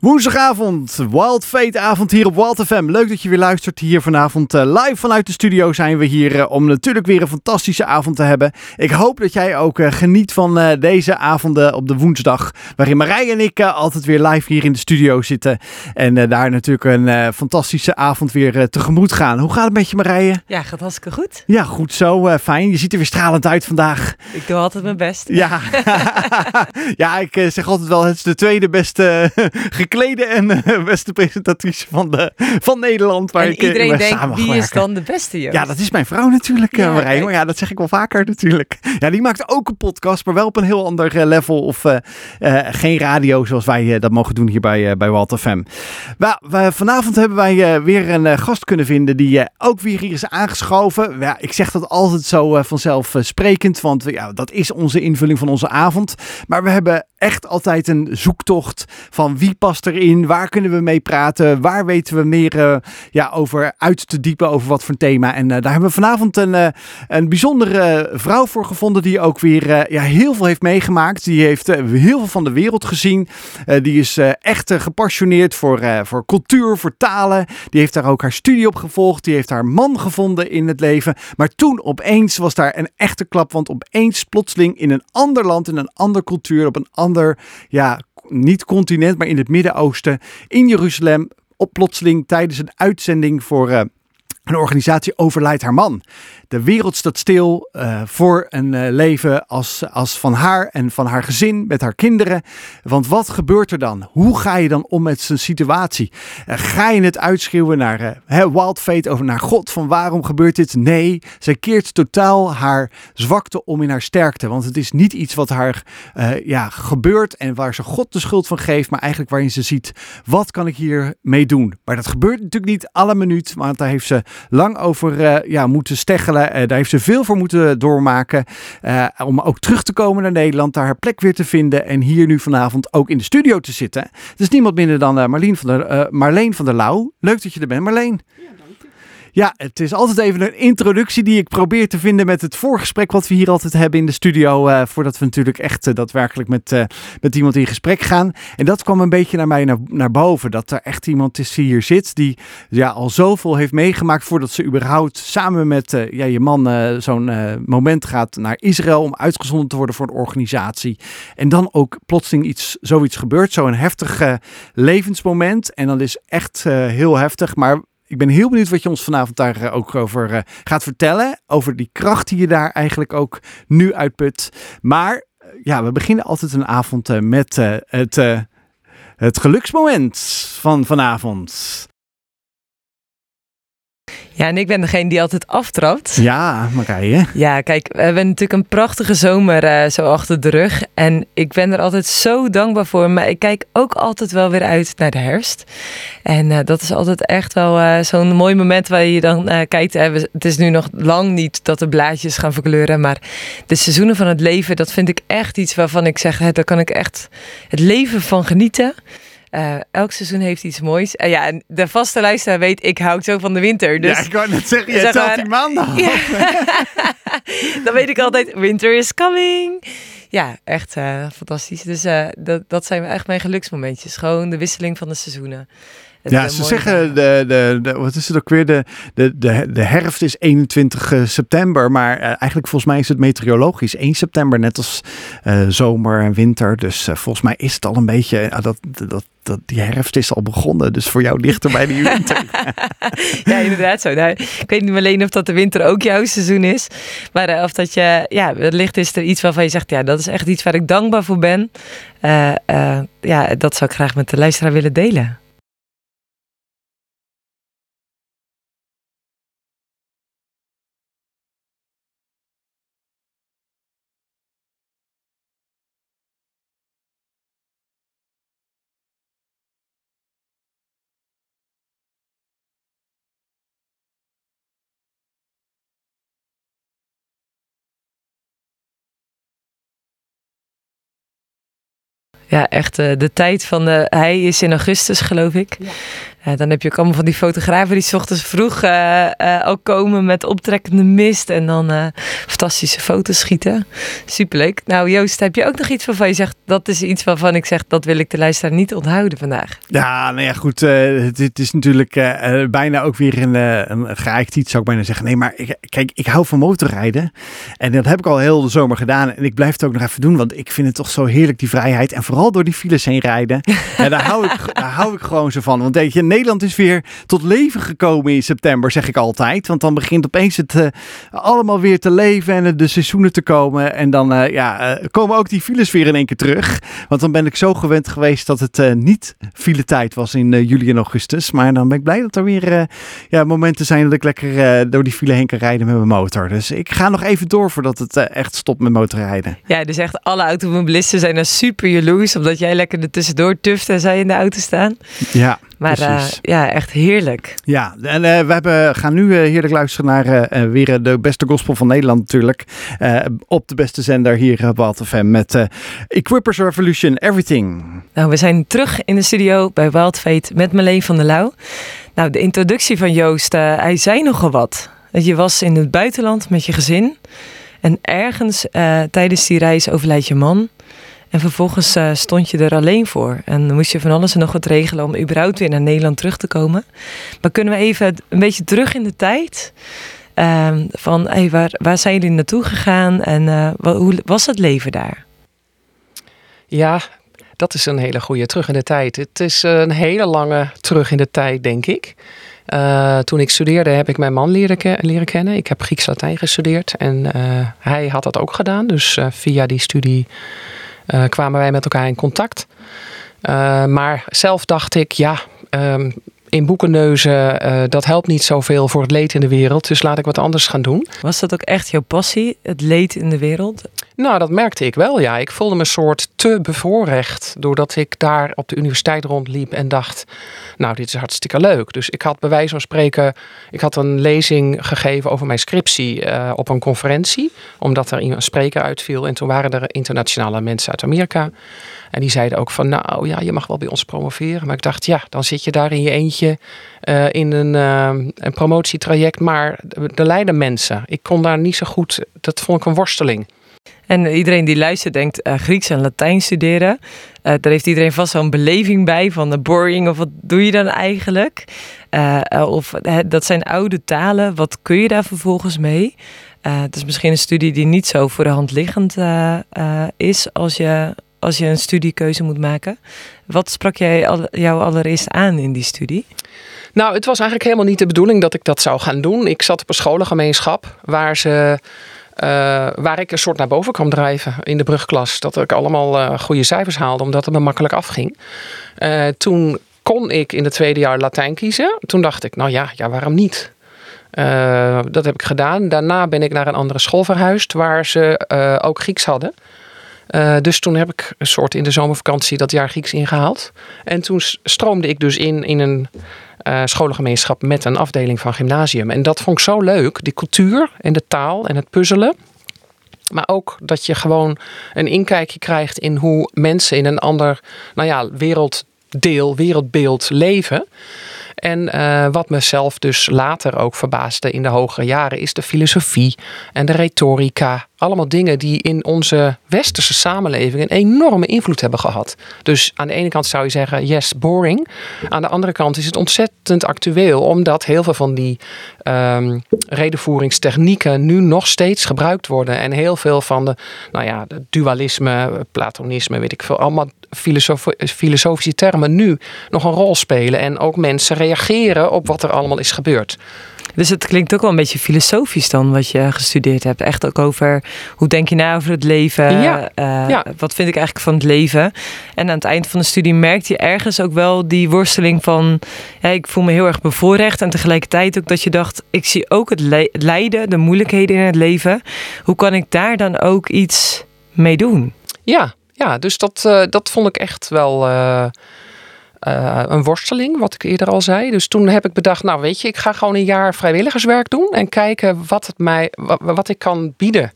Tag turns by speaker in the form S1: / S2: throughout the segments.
S1: Woensdagavond, Wild Fate avond hier op Wild FM. Leuk dat je weer luistert hier vanavond. Uh, live vanuit de studio zijn we hier uh, om natuurlijk weer een fantastische avond te hebben. Ik hoop dat jij ook uh, geniet van deze avonden op de woensdag. Waarin Marij en ik altijd weer live hier in de studio zitten. En daar natuurlijk een fantastische avond weer tegemoet gaan. Hoe gaat het met je Marije?
S2: Ja, gaat hartstikke goed.
S1: Ja, goed zo. fijn. Je ziet er weer stralend uit vandaag.
S2: Ik doe altijd mijn best.
S1: Ja, ja ik zeg altijd wel, het is de tweede beste geklede en uh, beste presentatrice van, de, van Nederland.
S2: Waar en ik, iedereen denkt, wie is dan de beste,
S1: Ja, dat is mijn vrouw natuurlijk, ja, Marijn. Maar ja, dat zeg ik wel vaker natuurlijk. Ja, die maakt ook een podcast, maar wel op een heel ander level. Of uh, geen radio zoals wij dat mogen doen hier bij, bij Walter FM. Maar, vanavond hebben wij weer een gast kunnen vinden die ook weer hier is aangeschoven. Ja, ik zeg dat altijd zo vanzelfsprekend, want ja, dat is onze invulling van onze avond. Maar we hebben echt altijd een zoektocht van wie past erin, waar kunnen we mee praten, waar weten we meer uh, ja, over uit te diepen over wat voor thema. En uh, daar hebben we vanavond een, uh, een bijzondere vrouw voor gevonden die ook weer ja, heel veel heeft meegemaakt. Die heeft heel veel van de wereld gezien. die is echt gepassioneerd voor, voor cultuur, voor talen. Die heeft daar ook haar studie op gevolgd. Die heeft haar man gevonden in het leven. Maar toen opeens was daar een echte klap, want opeens plotseling in een ander land, in een andere cultuur, op een ander ja, niet continent, maar in het Midden-Oosten, in Jeruzalem, op plotseling tijdens een uitzending voor uh, een organisatie overlijdt haar man. De wereld staat stil uh, voor een uh, leven als, als van haar en van haar gezin, met haar kinderen. Want wat gebeurt er dan? Hoe ga je dan om met zijn situatie? Uh, ga je het uitschreeuwen naar Wild Fate over naar God van waarom gebeurt dit? Nee, zij keert totaal haar zwakte om in haar sterkte. Want het is niet iets wat haar ja, gebeurt en waar ze God de schuld van geeft, maar eigenlijk waarin ze ziet, wat kan ik hier mee doen? Maar dat gebeurt natuurlijk niet alle minuut, want daar heeft ze lang over ja, moeten steggelen uh, daar heeft ze veel voor moeten doormaken. Uh, om ook terug te komen naar Nederland, daar haar plek weer te vinden. En hier nu vanavond ook in de studio te zitten. Het is niemand minder dan uh, Marleen van der, Marleen van der Lauw. Leuk dat je er bent, Marleen. Ja, ja, het is altijd even een introductie die ik probeer te vinden met het voorgesprek wat we hier altijd hebben in de studio. Uh, voordat we natuurlijk echt uh, daadwerkelijk met, uh, met iemand in gesprek gaan. En dat kwam een beetje naar mij naar, naar boven. Dat er echt iemand is die hier zit die ja, al zoveel heeft meegemaakt voordat ze überhaupt samen met ja, je man zo'n moment gaat naar Israël om uitgezonden te worden voor een organisatie. En dan ook plotseling iets, zoiets gebeurt. Zo'n heftig levensmoment. En dat is echt heel heftig. Maar ik ben heel benieuwd wat je ons vanavond daar eh, ook over uh, gaat vertellen. Over die kracht die je daar eigenlijk ook nu uitput. Maar uh, ja, we beginnen altijd een avond met het, het geluksmoment van vanavond.
S2: Ja, en ik ben degene die altijd aftrapt.
S1: Ja, Marije.
S2: Ja, kijk, we hebben natuurlijk een prachtige zomer uh, zo achter de rug. En ik ben er altijd zo dankbaar voor. Maar ik kijk ook altijd wel weer uit naar de herfst. En uh, dat is altijd echt wel uh, zo'n mooi moment waar je dan kijkt. het is nu nog lang niet dat de blaadjes gaan verkleuren. Maar de seizoenen van het leven, dat vind ik echt iets waarvan ik zeg, hè, daar kan ik echt het leven van genieten. Uh, elk seizoen heeft iets moois. Uh, ja, en de vaste luisteraar weet, ik hou zo van de winter. Dus,
S1: ja, ik wou net zeggen, je telt die maandag ja.
S2: Dan weet ik altijd, winter is coming. Ja, echt uh, fantastisch. Dus dat, dat zijn echt mijn geluksmomentjes. Gewoon de wisseling van de seizoenen
S1: ja, ze zeggen, de, de, de, wat is het ook weer? De, de, de, de herfst is 21 eh, september. Maar eigenlijk volgens mij is het meteorologisch 1 september, net als uh, zomer en winter. Dus uh, volgens mij is het al een beetje, dat, dat, dat, die herfst is al begonnen. Dus voor jou dichter bij de winter.
S2: ja, inderdaad zo. Nou, ik weet niet alleen of dat de winter ook jouw seizoen is. Maar of dat je, ja, wellicht is er iets waarvan je zegt, ja, dat is echt iets waar ik dankbaar voor ben. ja, dat zou ik graag met de luisteraar willen delen. Ja, echt uh, de tijd van de. Hij is in augustus, geloof ik. Ja. Uh, dan heb je ook allemaal van die fotografen die s ochtends vroeg uh, uh, al komen met optrekkende mist en dan fantastische foto's schieten. Superleuk. Nou Joost, heb je ook nog iets waarvan je zegt, dat is iets waarvan ik zeg, dat wil ik de luisteraar niet onthouden vandaag?
S1: Ja, nou ja, goed. Het, het, is natuurlijk bijna ook weer een, een geëikt iets, zou ik bijna zeggen. Nee, maar ik, kijk, ik hou van motorrijden en dat heb ik al heel de zomer gedaan en ik blijf het ook nog even doen, want ik vind het toch zo heerlijk die vrijheid en vooral door die files heen rijden. ja, daar, hou ik, daar hou ik gewoon zo van. Want weet je, Nederland is weer tot leven gekomen in september, zeg ik altijd. Want dan begint opeens het uh, allemaal weer te leven en de seizoenen te komen. En dan uh, ja, uh, komen ook die files weer in één keer terug. Want dan ben ik zo gewend geweest dat het niet file tijd was in juli en augustus. Maar dan ben ik blij dat er weer ja, momenten zijn dat ik lekker door die file heen kan rijden met mijn motor. Dus ik ga nog even door voordat het echt stopt met motorrijden.
S2: Ja, dus echt alle automobilisten zijn er super jaloers omdat jij lekker er tussendoor tuft en zij in de auto staan.
S1: Ja.
S2: Maar uh, ja, echt heerlijk.
S1: Ja, en uh, we hebben, gaan nu uh, heerlijk luisteren naar weer de beste gospel van Nederland natuurlijk. op de beste zender hier op Wild FM met Equippers Revolution, Everything.
S2: Nou, we zijn terug in de studio bij Wild Fate met Marleen van der Lauw. Nou, de introductie van Joost, hij zei nogal wat. Je was in het buitenland met je gezin. En ergens tijdens die reis overlijdt je man. En vervolgens uh, stond je er alleen voor. En moest je van alles en nog wat regelen om überhaupt weer naar Nederland terug te komen. Maar kunnen we even een beetje terug in de tijd? Uh, van waar, waar zijn jullie naartoe gegaan en uh, hoe was het leven daar?
S3: Ja, dat is een hele goede terug in de tijd. Het is een hele lange terug in de tijd, denk ik. Uh, toen ik studeerde heb ik mijn man leren, ke leren kennen. Ik heb Grieks-Latijn gestudeerd en hij had dat ook gedaan. Dus via die studie uh, kwamen wij met elkaar in contact. Uh, maar zelf dacht ik, ja, um, in boeken neuzen, uh, dat helpt niet zoveel voor het leed in de wereld. Dus laat ik wat anders gaan doen.
S2: Was dat ook echt jouw passie, het leed in de wereld?
S3: Nou, dat merkte ik wel, ja. Ik voelde me een soort te bevoorrecht doordat ik daar op de universiteit rondliep en dacht, nou, dit is hartstikke leuk. Dus ik had bij wijze van spreken, ik had een lezing gegeven over mijn scriptie uh, op een conferentie, omdat er een spreker uitviel. En toen waren er internationale mensen uit Amerika. En die zeiden ook van, nou ja, je mag wel bij ons promoveren. Maar ik dacht, ja, dan zit je daar in je eentje uh, in een, uh, een promotietraject. Maar er lijden mensen. Ik kon daar niet zo goed, dat vond ik een worsteling.
S2: En iedereen die luistert denkt uh, Grieks en Latijn studeren. daar heeft iedereen vast een beleving bij van de boring of wat doe je dan eigenlijk? of dat zijn oude talen, wat kun je daar vervolgens mee? het is misschien een studie die niet zo voor de hand liggend is als je als je een studiekeuze moet maken. Wat sprak jij jou allereerst aan in die studie?
S3: Nou, het was eigenlijk helemaal niet de bedoeling dat ik dat zou gaan doen. Ik zat op een scholengemeenschap waar ze. Uh, waar ik een soort naar boven kwam drijven in de brugklas. Dat ik allemaal uh, goede cijfers haalde, omdat het me makkelijk afging. Uh, toen kon ik in het tweede jaar Latijn kiezen. Toen dacht ik, nou ja, ja waarom niet? dat heb ik gedaan. Daarna ben ik naar een andere school verhuisd, waar ze ook Grieks hadden. Dus toen heb ik een soort in de zomervakantie dat jaar Grieks ingehaald. En toen stroomde ik dus in in een uh, scholengemeenschap met een afdeling van gymnasium. En dat vond ik zo leuk, die cultuur en de taal en het puzzelen. Maar ook dat je gewoon een inkijkje krijgt in hoe mensen in een ander nou ja, werelddeel, wereldbeeld leven. En uh, wat mezelf dus later ook verbaasde in de hogere jaren is de filosofie en de retorica allemaal dingen die in onze westerse samenleving een enorme invloed hebben gehad. Dus aan de ene kant zou je zeggen, yes, boring. Aan de andere kant is het ontzettend actueel, omdat heel veel van die um, redenvoeringstechnieken nu nog steeds gebruikt worden. En heel veel van de, nou ja, dualisme, platonisme, weet ik veel, allemaal filosof filosofische termen nu nog een rol spelen. En ook mensen reageren op wat er allemaal is gebeurd.
S2: Dus het klinkt ook wel een beetje filosofisch dan wat je gestudeerd hebt. Echt ook over hoe denk je na over het leven?
S3: Ja.
S2: Uh,
S3: ja.
S2: Wat vind ik eigenlijk van het leven? En aan het eind van de studie merkte je ergens ook wel die worsteling van... Ja, ik voel me heel erg bevoorrecht. En tegelijkertijd ook dat je dacht, ik zie ook het le lijden, de moeilijkheden in het leven. Hoe kan ik daar dan ook iets mee doen?
S3: Ja, ja dus dat, uh, dat vond ik echt wel... Uh eh, een worsteling, wat ik eerder al zei. Dus toen heb ik bedacht, nou weet je, ik ga gewoon een jaar vrijwilligerswerk doen en kijken wat, het mij, wat, ik kan bieden.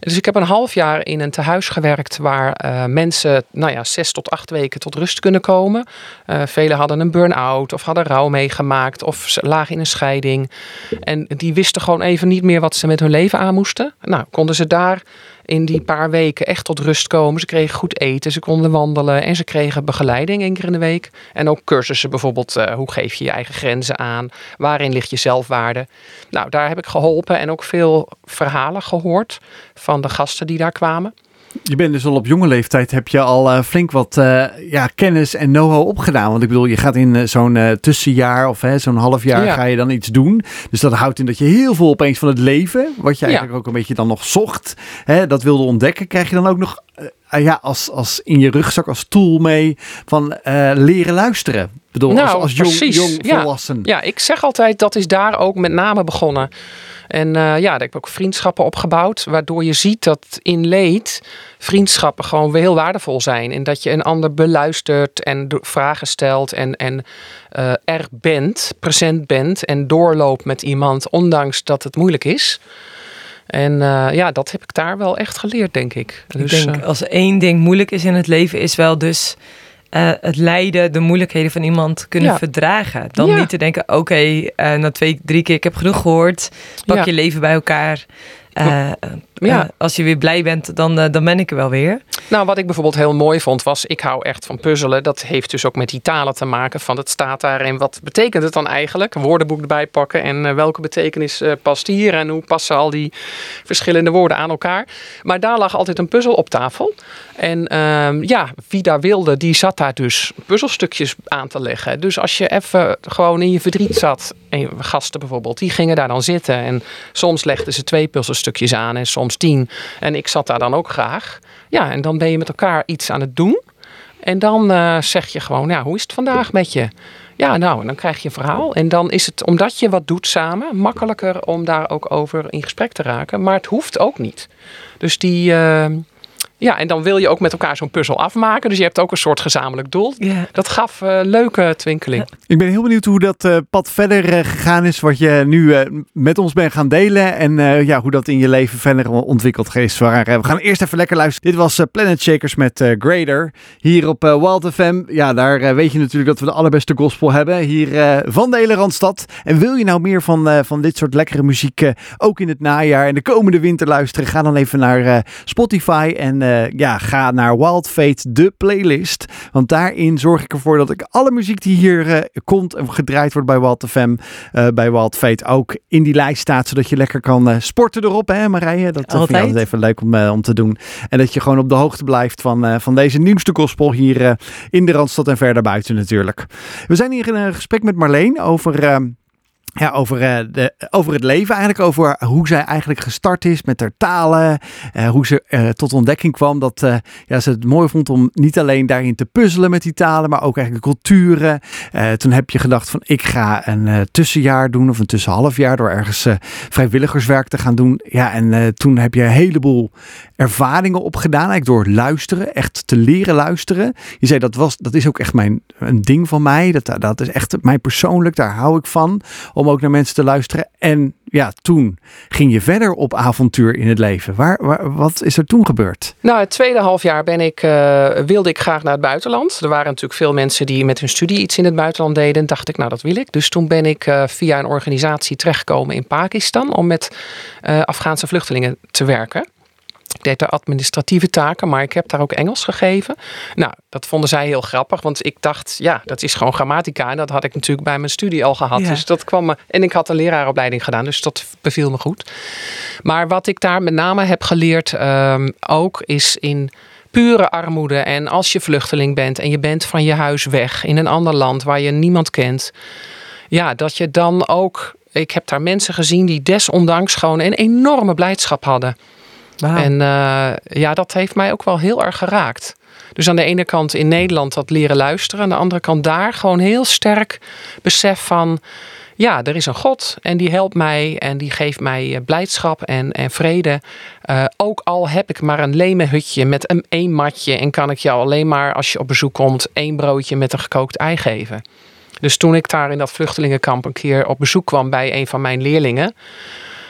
S3: Dus ik heb een half jaar in een tehuis gewerkt waar uh, mensen, nou ja, zes tot acht weken tot rust kunnen komen. Uh, velen hadden een burn-out of hadden rouw meegemaakt of lagen in een scheiding. En die wisten gewoon even niet meer wat ze met hun leven aan moesten. Nou, konden ze daar in die paar weken echt tot rust komen. Ze kregen goed eten, ze konden wandelen en ze kregen begeleiding één keer in de week. En ook cursussen bijvoorbeeld, uh, hoe geef je je eigen grenzen aan? Waarin ligt je zelfwaarde? Nou, daar heb ik geholpen en ook veel verhalen gehoord van de gasten die daar kwamen.
S1: Je bent dus al op jonge leeftijd, heb je al uh, flink wat uh, ja, kennis en know-how opgedaan. Want ik bedoel, je gaat in uh, zo'n tussenjaar of zo'n half jaar ja. ga je dan iets doen. Dus dat houdt in dat je heel veel opeens van het leven, wat je eigenlijk ja. ook een beetje dan nog zocht, hè, dat wilde ontdekken. Krijg je dan ook nog ja, als, als in je rugzak als tool mee van leren luisteren? Ik bedoel,
S3: nou,
S1: als, als jong, jong volwassen.
S3: Ja. ja, ik zeg altijd, dat is daar ook met name begonnen. En uh, ja, daar heb ik ook vriendschappen opgebouwd, waardoor je ziet dat in leed vriendschappen gewoon heel waardevol zijn. En dat je een ander beluistert en vragen stelt en, en uh, er bent, present bent en doorloopt met iemand, ondanks dat het moeilijk is. En uh, ja, dat heb ik daar wel echt geleerd, denk ik.
S2: Dus, ik denk, als één ding moeilijk is in het leven, is wel dus uh, het lijden, de moeilijkheden van iemand kunnen ja. verdragen. Dan ja. niet te denken, oké, okay, uh, na twee, drie keer, ik heb genoeg gehoord. Pak ja. je leven bij elkaar. Uh, ja. als je weer blij bent, dan, dan ben ik er wel weer.
S3: Nou, wat ik bijvoorbeeld heel mooi vond, was ik hou echt van puzzelen. Dat heeft dus ook met die talen te maken. Van het staat daar en wat betekent het dan eigenlijk? Een woordenboek erbij pakken en uh, welke betekenis uh, past hier en hoe passen al die verschillende woorden aan elkaar. Maar daar lag altijd een puzzel op tafel. En uh, ja, wie daar wilde, die zat daar dus puzzelstukjes aan te leggen. Dus als je even gewoon in je verdriet zat, en gasten bijvoorbeeld, die gingen daar dan zitten. En soms legden ze twee puzzelstukjes aan en soms tien. En ik zat daar dan ook graag. Ja, en dan ben je met elkaar iets aan het doen. En dan uh, zeg je gewoon, ja, hoe is het vandaag met je? Ja, nou, en dan krijg je een verhaal. En dan is het, omdat je wat doet samen, makkelijker om daar ook over in gesprek te raken. Maar het hoeft ook niet. Dus die... Uh, ja, en dan wil je ook met elkaar zo'n puzzel afmaken. Dus je hebt ook een soort gezamenlijk doel.
S2: Ja.
S3: Dat gaf uh, leuke twinkeling.
S1: Ik ben heel benieuwd hoe dat uh, pad verder uh, gegaan is. Wat je nu met ons bent gaan delen. En ja, hoe dat in je leven verder ontwikkeld is. we gaan eerst even lekker luisteren. Dit was Planet Shakers met Grader. Hier op Wild FM. Ja, daar weet je natuurlijk dat we de allerbeste gospel hebben. Hier van de hele Randstad. En wil je nou meer van, van dit soort lekkere muziek ook in het najaar en de komende winter luisteren? Ga dan even naar Spotify en uh, ja, ga naar Wild Fate, de playlist. Want daarin zorg ik ervoor dat ik alle muziek die hier uh, komt en gedraaid wordt bij Wild FM, uh, bij Wild Fate ook in die lijst staat. Zodat je lekker kan sporten erop, hè Marije? Dat vind ik altijd even leuk om, om te doen. En dat je gewoon op de hoogte blijft van, van deze nieuwste gospel hier in de Randstad en verder buiten natuurlijk. We zijn hier in een gesprek met Marleen over ja, over, uh, de, over het leven eigenlijk. Over hoe zij eigenlijk gestart is met haar talen. Uh, hoe ze uh, tot ontdekking kwam dat ja, ze het mooi vond om niet alleen daarin te puzzelen met die talen. Maar ook eigenlijk culturen. toen heb je gedacht van ik ga een tussenjaar doen of een tussenhalfjaar. Door ergens vrijwilligerswerk te gaan doen. Ja, en toen heb je een heleboel ervaringen opgedaan. Eigenlijk door luisteren. Echt te leren luisteren. Je zei dat, was, dat is ook echt mijn, een ding van mij. Dat, dat is echt mij persoonlijk. Daar hou ik van. Om ook naar mensen te luisteren. En ja, toen ging je verder op avontuur in het leven. Waar, wat is er toen gebeurd?
S3: Nou, het tweede half jaar ben ik, uh, wilde ik graag naar het buitenland. Er waren natuurlijk veel mensen die met hun studie iets in het buitenland deden. dacht ik, nou dat wil ik. Dus toen ben ik uh, via een organisatie terechtgekomen in Pakistan om met uh, Afghaanse vluchtelingen te werken. Ik deed daar administratieve taken, maar ik heb daar ook Engels gegeven. Nou, dat vonden zij heel grappig, want ik dacht, ja, dat is gewoon grammatica. En dat had ik natuurlijk bij mijn studie al gehad. Ja. Dus dat kwam me. En ik had een leraaropleiding gedaan, dus dat beviel me goed. Maar wat ik daar met name heb geleerd um, ook, is in pure armoede. En als je vluchteling bent en je bent van je huis weg in een ander land waar je niemand kent. Ja, dat je dan ook. Ik heb daar mensen gezien die desondanks gewoon een enorme blijdschap hadden. En uh, ja, dat heeft mij ook wel heel erg geraakt. Dus aan de ene kant in Nederland dat leren luisteren. Aan de andere kant daar gewoon heel sterk besef van... ja, er is een God en die helpt mij en die geeft mij eh, blijdschap en, en vrede. Uh, ook al heb ik maar een leme hutje met een één matje en kan ik jou alleen maar als je op bezoek komt één broodje met een gekookt ei geven. Dus toen ik daar in dat vluchtelingenkamp een keer op bezoek kwam bij een van mijn leerlingen,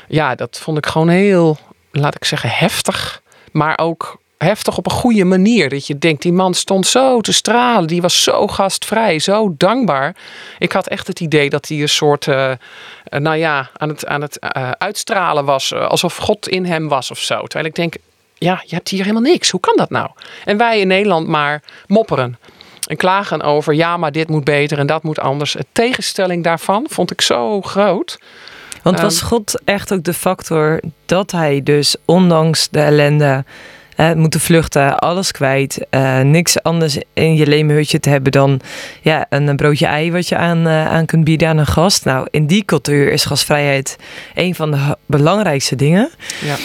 S3: ja, dat vond ik gewoon heel, laat ik zeggen, heftig. Maar ook heftig op een goede manier. Dat je denkt, die man stond zo te stralen. Die was zo gastvrij, zo dankbaar. Ik had echt het idee dat hij een soort, uh, nou ja, aan het, aan het uh, uitstralen was. alsof God in hem was of zo. Terwijl ik denk, ja, je hebt hier helemaal niks. Hoe kan dat nou? En wij in Nederland maar mopperen. En klagen over, ja, maar dit moet beter en dat moet anders. Het tegenstelling daarvan vond ik zo groot.
S2: Want was um, God echt ook de factor dat hij dus, ondanks de ellende uh, moeten vluchten, alles kwijt. Uh, niks anders in je lemenhutje te hebben dan ja, een broodje ei wat je aan, uh, aan kunt bieden aan een gast. Nou, in die cultuur is gastvrijheid een van de belangrijkste dingen. Ja.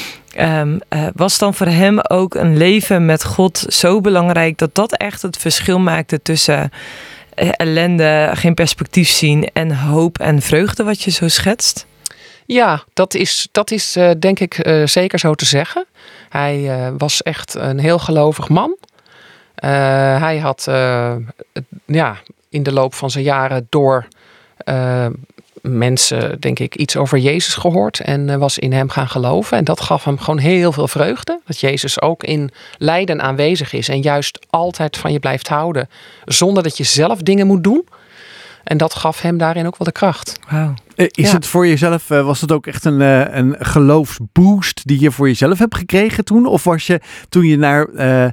S2: Um, was dan voor hem ook een leven met God zo belangrijk dat dat echt het verschil maakte tussen ellende, geen perspectief zien en hoop en vreugde, wat je zo schetst?
S3: Ja, dat is, dat is uh, denk ik uh, zeker zo te zeggen. Hij uh, was echt een heel gelovig man. hij had ja, in de loop van zijn jaren door mensen, denk ik, iets over Jezus gehoord en was in hem gaan geloven. En dat gaf hem gewoon heel veel vreugde. Dat Jezus ook in lijden aanwezig is en juist altijd van je blijft houden, zonder dat je zelf dingen moet doen. En dat gaf hem daarin ook wel de kracht.
S1: Wow. Is ja. het voor jezelf, was het ook echt een, een geloofsboost die je voor jezelf hebt gekregen toen? Of was je toen je naar, uh,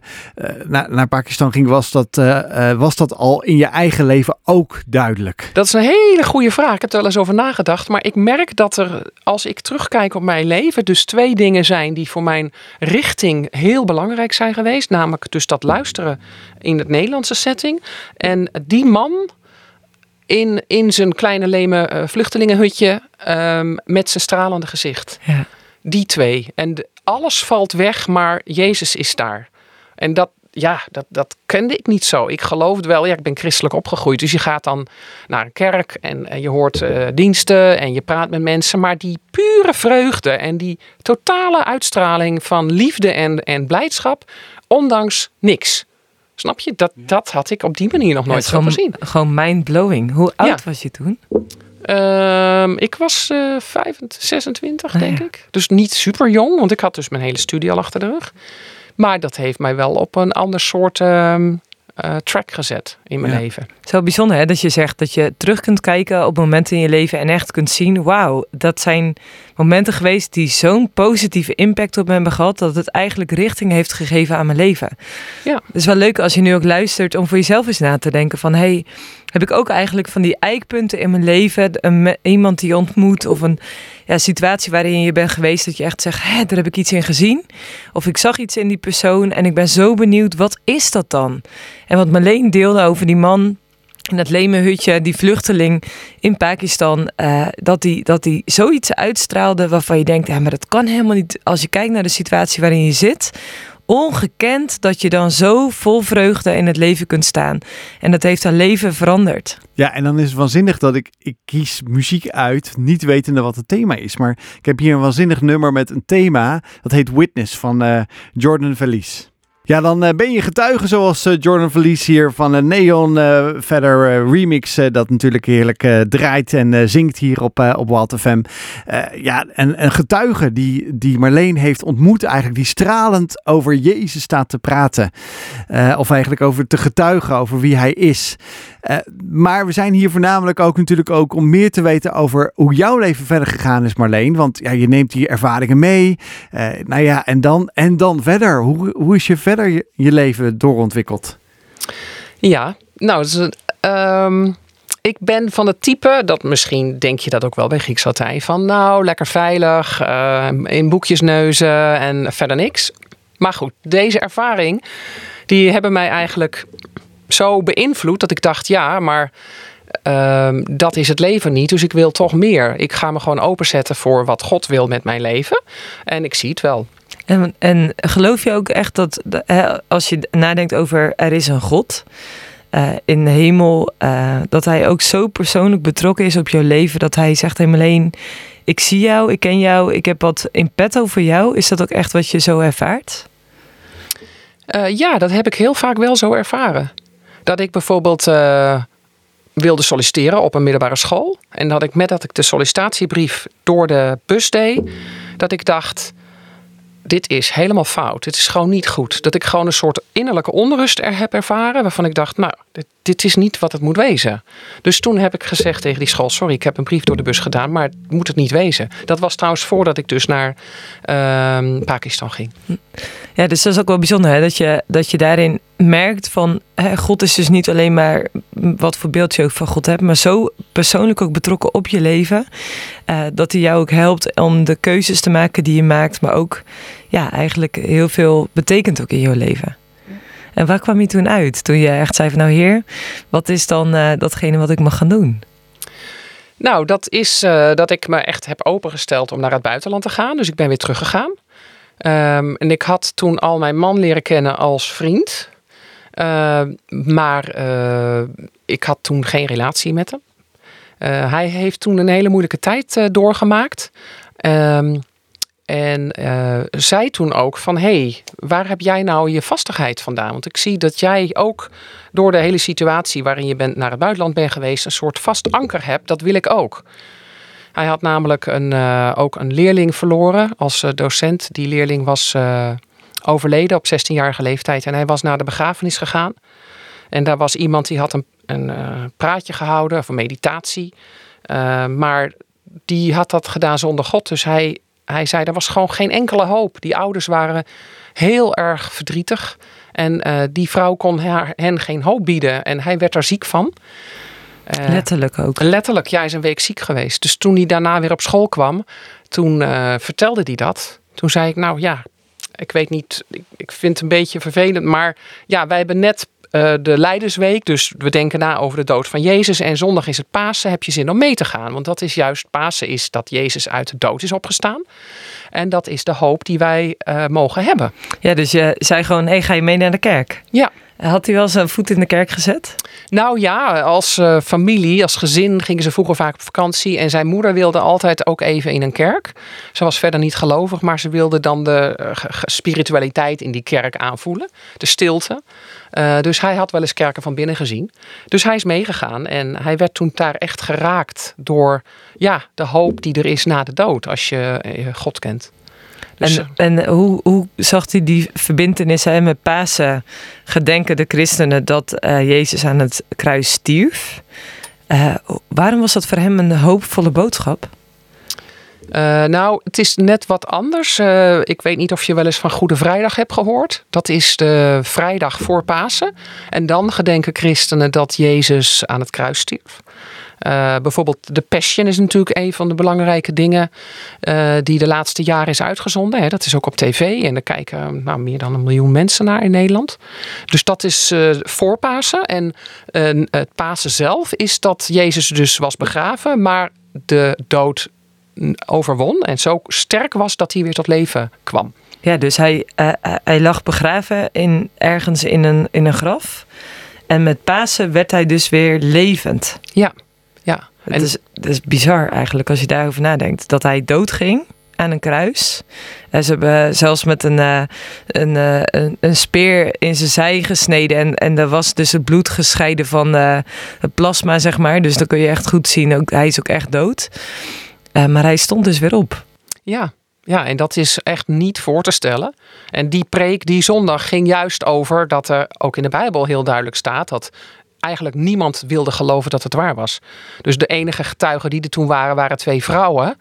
S1: naar, naar Pakistan ging, was dat, uh, was dat al in je eigen leven ook duidelijk?
S3: Dat is een hele goede vraag. Ik heb er wel eens over nagedacht. Maar ik merk dat er, als ik terugkijk op mijn leven, dus twee dingen zijn die voor mijn richting heel belangrijk zijn geweest. Namelijk dus dat luisteren in het Nederlandse setting. En die man in, in zijn kleine leme uh, vluchtelingenhutje um, met zijn stralende gezicht. Ja. Die twee. En de, alles valt weg, maar Jezus is daar. En dat, ja, dat, dat kende ik niet zo. Ik geloofde wel, ja, ik ben christelijk opgegroeid. Dus je gaat dan naar een kerk en, en je hoort uh, diensten en je praat met mensen. Maar die pure vreugde en die totale uitstraling van liefde en, en blijdschap, ondanks niks. Snap je? Dat, dat had ik op die manier nog nooit
S2: zo
S3: gezien.
S2: Gewoon mind-blowing. Hoe oud ja. was je toen?
S3: Um, ik was uh, 25, 26 ah, denk ja. ik. Dus niet super jong, want ik had dus mijn hele studie al achter de rug. Maar dat heeft mij wel op een ander soort um, uh, track gezet in mijn ja. leven.
S2: Zo bijzonder hè, dat je zegt dat je terug kunt kijken op momenten in je leven en echt kunt zien, wauw, dat zijn momenten geweest die zo'n positieve impact op me hebben gehad, dat het eigenlijk richting heeft gegeven aan mijn leven. Ja. Het is wel leuk als je nu ook luistert om voor jezelf eens na te denken van, hey, heb ik ook eigenlijk van die eikpunten in mijn leven, een, iemand die je ontmoet of een ja, situatie waarin je bent geweest dat je echt zegt, hé, daar heb ik iets in gezien. Of ik zag iets in die persoon en ik ben zo benieuwd, wat is dat dan? En wat Marleen deelde over die man dat lemenhutje, die vluchteling in Pakistan, uh, dat die, dat die zoiets uitstraalde waarvan je denkt, ja, maar dat kan helemaal niet. Als je kijkt naar de situatie waarin je zit, ongekend dat je dan zo vol vreugde in het leven kunt staan. En dat heeft haar leven veranderd.
S1: Ja, en dan is het waanzinnig dat ik, ik kies muziek uit, niet wetende wat het thema is. Maar ik heb hier een waanzinnig nummer met een thema, dat heet Witness van uh, Jordan Verlies. Ja, dan uh, ben je getuige zoals uh, Jordan Verlies hier van een Neon uh, verder remix. dat natuurlijk heerlijk draait en zingt hier op, op Wild FM. ja, en een getuige die, die Marleen heeft ontmoet eigenlijk. Die stralend over Jezus staat te praten. of eigenlijk over te getuigen over wie hij is. maar we zijn hier voornamelijk ook natuurlijk ook om meer te weten over hoe jouw leven verder gegaan is Marleen. Want ja, je neemt die ervaringen mee. nou ja, en dan, en dan verder. Hoe, hoe is je verder je, je leven doorontwikkeld?
S3: Ja, nou, dus, ik ben van het type, dat misschien denk je dat ook wel bij Grieks Latijn, van nou, lekker veilig, uh, in boekjes neuzen en verder niks. Maar goed, deze ervaring, die hebben mij eigenlijk zo beïnvloed dat ik dacht, ja, maar uh, dat is het leven niet. Dus ik wil toch meer. Ik ga me gewoon openzetten voor wat God wil met mijn leven. En ik zie het wel.
S2: En, en geloof je ook echt dat als je nadenkt over er is een God, uh, in de hemel, uh, dat hij ook zo persoonlijk betrokken is op jouw leven, dat hij zegt alleen, ik zie jou, ik ken jou, ik heb wat in petto voor jou. Is dat ook echt wat je zo ervaart?
S3: Uh, ja, dat heb ik heel vaak wel zo ervaren. Dat ik bijvoorbeeld wilde solliciteren op een middelbare school. En dat ik met dat ik de sollicitatiebrief door de bus deed, dat ik dacht, dit is helemaal fout. Dit is gewoon niet goed. Dat ik gewoon een soort innerlijke onrust er heb ervaren. Waarvan ik dacht, nou, dit, is niet wat het moet wezen. Dus toen heb ik gezegd tegen die school, sorry, ik heb een brief door de bus gedaan. Maar het moet het niet wezen. Dat was trouwens voordat ik dus naar uh, Pakistan ging.
S2: Ja, dus dat is ook wel bijzonder. Hè? Dat, je, dat je daarin merkt van, hè, God is dus niet alleen maar wat voor beeld je ook van God hebt. Maar zo persoonlijk ook betrokken op je leven. Uh, dat hij jou ook helpt om de keuzes te maken die je maakt. Maar ook ja, eigenlijk heel veel betekent ook in jouw leven. En waar kwam je toen uit? Toen je echt zei van nou heer, wat is dan uh, datgene wat ik mag gaan doen?
S3: Nou, dat is uh, dat ik me echt heb opengesteld om naar het buitenland te gaan. Dus ik ben weer teruggegaan. Um, en ik had toen al mijn man leren kennen als vriend. Uh, maar uh, ik had toen geen relatie met hem. Uh, hij heeft toen een hele moeilijke tijd doorgemaakt. Um, en zei toen ook van, hey, waar heb jij nou je vastigheid vandaan? Want ik zie dat jij ook door de hele situatie waarin je bent naar het buitenland bent geweest, een soort vast anker hebt. Dat wil ik ook. Hij had namelijk een, uh, ook een leerling verloren als uh, docent. Die leerling was overleden op 16-jarige leeftijd en hij was naar de begrafenis gegaan. En daar was iemand die had een, een praatje gehouden of een meditatie. maar die had dat gedaan zonder God. Dus hij hij zei er was gewoon geen enkele hoop. Die ouders waren heel erg verdrietig. En die vrouw kon haar, hen geen hoop bieden. En hij werd er ziek van.
S2: Uh, letterlijk ook.
S3: Letterlijk, ja, hij is een week ziek geweest. Dus toen hij daarna weer op school kwam, toen uh, vertelde hij dat. Toen zei ik, nou ja, ik weet niet, ik, ik vind het een beetje vervelend. Maar ja, wij hebben net uh, de Leidersweek. Dus we denken na over de dood van Jezus. En zondag is het Pasen. Heb je zin om mee te gaan? Want dat is juist, Pasen is dat Jezus uit de dood is opgestaan. En dat is de hoop die wij uh, mogen hebben.
S2: Ja, dus je zei gewoon, hey, ga je mee naar de kerk?
S3: Ja.
S2: Had hij wel zijn voet in de kerk gezet?
S3: Nou ja, als uh, familie, als gezin gingen ze vroeger vaak op vakantie. En zijn moeder wilde altijd ook even in een kerk. Ze was verder niet gelovig, maar ze wilde dan de uh, spiritualiteit in die kerk aanvoelen. De stilte. Uh, dus hij had wel eens kerken van binnen gezien. Dus hij is meegegaan en hij werd toen daar echt geraakt door ja, de hoop die er is na de dood als je God kent.
S2: Dus, en, en hoe, hoe zag hij die verbindenis hè, met Pasen? Gedenken de christenen dat uh, Jezus aan het kruis stierf. Uh, waarom was dat voor hem een hoopvolle boodschap?
S3: Uh, nou, het is net wat anders. Uh, ik weet niet of je wel eens van Goede Vrijdag hebt gehoord. Dat is de vrijdag voor Pasen. En dan gedenken christenen dat Jezus aan het kruis stierf. Uh, bijvoorbeeld de Passion is natuurlijk een van de belangrijke dingen uh, die de laatste jaren is uitgezonden. Hè. Dat is ook op tv en daar kijken nou, meer dan een miljoen mensen naar in Nederland. Dus dat is uh, voor Pasen. En het Pasen zelf is dat Jezus dus was begraven, maar de dood overwon. En zo sterk was dat hij weer tot leven kwam.
S2: Ja, dus hij, hij lag begraven in, ergens in een, in een graf. En met Pasen werd hij dus weer levend.
S3: Ja. Ja.
S2: Het, is, het is bizar eigenlijk als je daarover nadenkt. Dat hij doodging aan een kruis. En ze hebben zelfs met een, uh, een, uh, een, een, speer in zijn zij gesneden. En, en er was dus het bloed gescheiden van uh, het plasma, zeg maar. Dus dan kun je echt goed zien, ook, hij is ook echt dood. maar hij stond dus weer op.
S3: Ja, ja, en dat is echt niet voor te stellen. En die preek die zondag ging juist over dat er ook in de Bijbel heel duidelijk staat dat eigenlijk niemand wilde geloven dat het waar was. Dus de enige getuigen die er toen waren, waren twee vrouwen.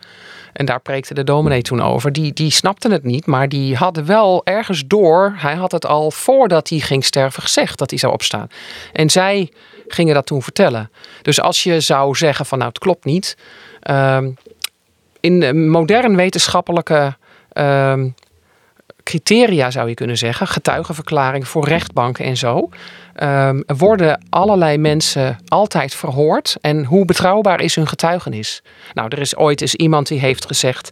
S3: En daar preekte de dominee toen over. Die, die snapten het niet, maar die hadden wel ergens door. Hij had het al voordat hij ging sterven gezegd dat hij zou opstaan. En zij gingen dat toen vertellen. Dus als je zou zeggen van nou het klopt niet. Um, in modern wetenschappelijke um, criteria zou je kunnen zeggen, getuigenverklaring voor rechtbanken en zo, um, worden allerlei mensen altijd verhoord. En hoe betrouwbaar is hun getuigenis? Nou, er is ooit eens iemand die heeft gezegd,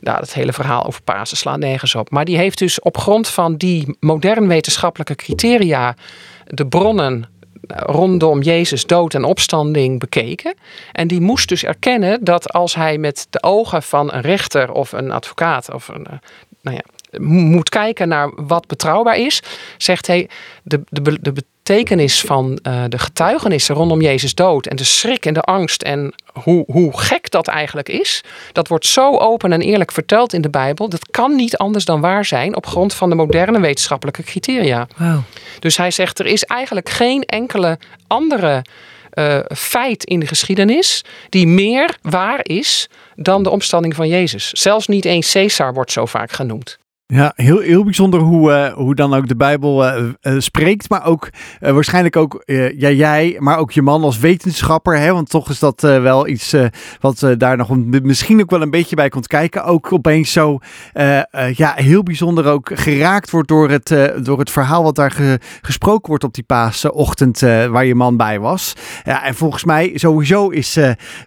S3: nou, het hele verhaal over Pasen slaat nergens op. Maar die heeft dus op grond van die modern wetenschappelijke criteria de bronnen rondom Jezus dood en opstanding bekeken. En die moest dus erkennen dat als hij met de ogen van een rechter of een advocaat of een, eh, nou ja, moet kijken naar wat betrouwbaar is, zegt hij de, de, de betekenis van uh, de getuigenissen rondom Jezus dood en de schrik en de angst en hoe, hoe gek dat eigenlijk is, dat wordt zo open en eerlijk verteld in de Bijbel. Dat kan niet anders dan waar zijn op grond van de moderne wetenschappelijke criteria.
S2: Wow.
S3: Dus hij zegt er is eigenlijk geen enkele andere uh, feit in de geschiedenis die meer waar is dan de omstanding van Jezus. Zelfs niet eens Caesar wordt zo vaak genoemd.
S1: Ja, heel, heel bijzonder hoe, uh, hoe dan ook de Bijbel uh, uh, spreekt. Maar ook waarschijnlijk ook ja, jij, maar ook je man als wetenschapper. Hè, want toch is dat wel iets wat daar nog misschien ook wel een beetje bij komt kijken. Ook opeens zo ja, heel bijzonder ook geraakt wordt door het, door het verhaal wat daar ge, gesproken wordt op die paasochtend waar je man bij was. Ja, en volgens mij sowieso is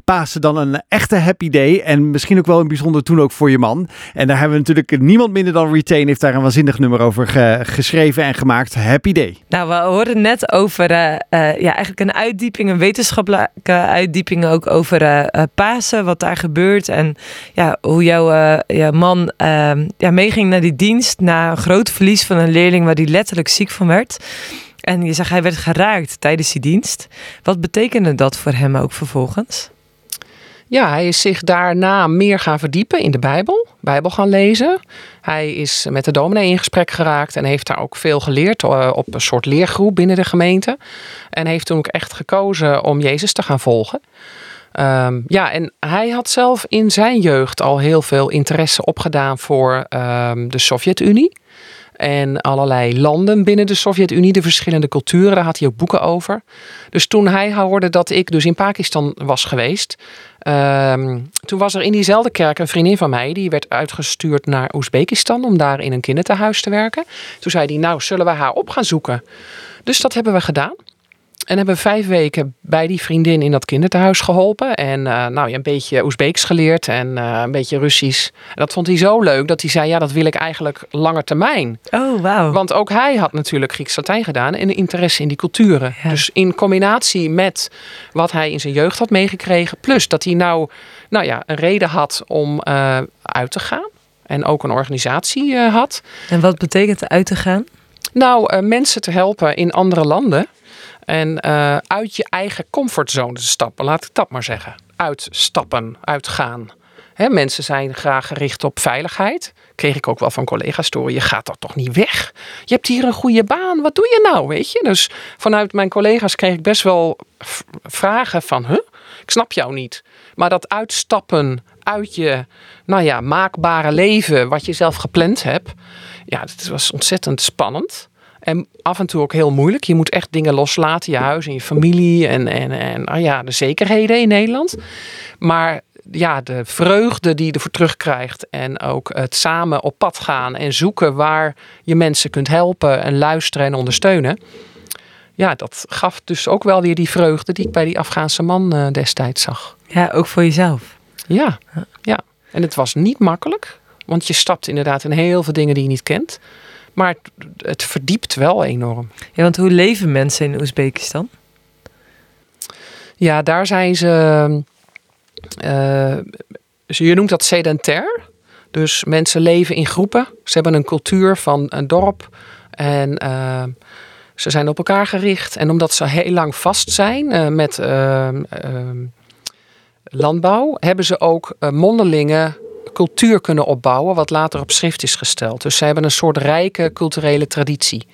S1: Pasen dan een echte happy day. En misschien ook wel een bijzonder toen ook voor je man. En daar hebben we natuurlijk niemand minder dan Retain heeft daar een waanzinnig nummer over geschreven en gemaakt. Happy Day.
S2: Nou, we hoorden net over uh, uh, ja, eigenlijk een uitdieping, een wetenschappelijke uitdieping ook over uh, Pasen, wat daar gebeurt. En ja, hoe jouw, jouw man ehm, ja, meeging naar die dienst na een groot verlies van een leerling waar hij letterlijk ziek van werd. En je zegt hij werd geraakt tijdens die dienst. Wat betekende dat voor hem ook vervolgens?
S3: Ja, hij is zich daarna meer gaan verdiepen in de Bijbel, Bijbel gaan lezen. Hij is met de dominee in gesprek geraakt en heeft daar ook veel geleerd eh, op een soort leergroep binnen de gemeente. En heeft toen ook echt gekozen om Jezus te gaan volgen. Um, ja, en hij had zelf in zijn jeugd al heel veel interesse opgedaan voor um, de Sovjet-Unie. En allerlei landen binnen de Sovjet-Unie, de verschillende culturen, daar had hij ook boeken over. Dus toen hij hoorde dat ik dus in Pakistan was geweest, Um, toen was er in diezelfde kerk een vriendin van mij, die werd uitgestuurd naar Oezbekistan om daar in een kinderthuis te werken. Toen zei hij, nou zullen we haar op gaan zoeken. Dus dat hebben we gedaan. En hebben vijf weken bij die vriendin in dat kinderthuis geholpen. En uh, nou, een beetje Oezbeeks geleerd en uh, een beetje Russisch. En dat vond hij zo leuk dat hij zei, ja, dat wil ik eigenlijk langer termijn.
S2: Oh, wauw.
S3: Want ook hij had natuurlijk Grieks-Latijn gedaan en interesse in die culturen. Ja. Dus in combinatie met wat hij in zijn jeugd had meegekregen. Plus dat hij nou, nou ja, een reden had om uh, uit te gaan. En ook een organisatie had.
S2: En wat betekent uit te gaan?
S3: Nou, mensen te helpen in andere landen. En uh, uit je eigen comfortzone te stappen, laat ik dat maar zeggen. Uitstappen, uitgaan. Mensen zijn graag gericht op veiligheid. Kreeg ik ook wel van collega's door. Je gaat er toch niet weg? Je hebt hier een goede baan. Wat doe je nou? Weet je? Dus vanuit mijn collega's kreeg ik best wel vragen van... Huh? Ik snap jou niet. Maar dat uitstappen uit je nou ja, maakbare leven... wat je zelf gepland hebt... Ja, dat was ontzettend spannend. En af en toe ook heel moeilijk. Je moet echt dingen loslaten, je huis en je familie en, en, en ah ja, de zekerheden in Nederland. Maar ja, de vreugde die je ervoor terugkrijgt en ook het samen op pad gaan en zoeken waar je mensen kunt helpen en luisteren en ondersteunen. Ja, dat gaf dus ook wel weer die vreugde die ik bij die Afghaanse man uh, destijds zag.
S2: Ja, ook voor jezelf.
S3: Ja, ja. En het was niet makkelijk, want je stapt inderdaad in heel veel dingen die je niet kent. Maar het, verdiept wel enorm.
S2: Ja, want hoe leven mensen in Oezbekistan?
S3: Ja, daar zijn ze. Uh, je noemt dat sedentair. Dus mensen leven in groepen. Ze hebben een cultuur van een dorp. En uh, ze zijn op elkaar gericht. En omdat ze heel lang vast zijn uh, met landbouw, hebben ze ook mondelingen cultuur kunnen opbouwen, wat later op schrift is gesteld. Dus ze hebben een soort rijke culturele traditie.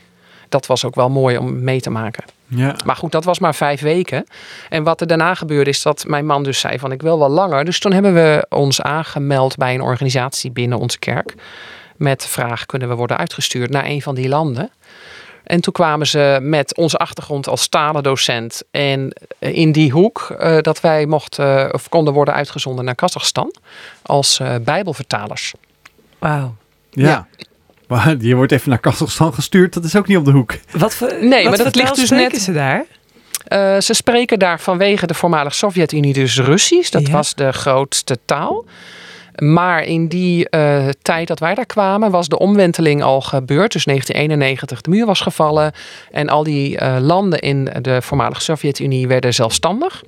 S3: Dat was ook wel mooi om mee te maken.
S1: Ja.
S3: Maar goed, dat was maar vijf weken. En wat er daarna gebeurde is dat mijn man dus zei van ik wil wel langer. Dus toen hebben we ons aangemeld bij een organisatie binnen onze kerk. Met de vraag kunnen we worden uitgestuurd naar een van die landen. En toen kwamen ze met onze achtergrond als talendocent. En eh, in die hoek uh, dat wij mochten of konden worden uitgezonden naar Kazachstan als uh, bijbelvertalers.
S2: Wauw.
S1: Ja. ja. Maar je wordt even naar Kazachstan gestuurd, dat is ook niet op de hoek.
S2: Wat voor,
S3: nee,
S2: wat
S3: maar dat ligt dus net.
S2: ze daar?
S3: Uh, ze spreken daar vanwege de voormalige Sovjet-Unie dus Russisch. Dat ja. was de grootste taal. Maar in die uh, tijd dat wij daar kwamen, was de omwenteling al gebeurd. Dus 1991, de muur was gevallen. En al die uh, landen in de voormalige Sovjet-Unie werden zelfstandig.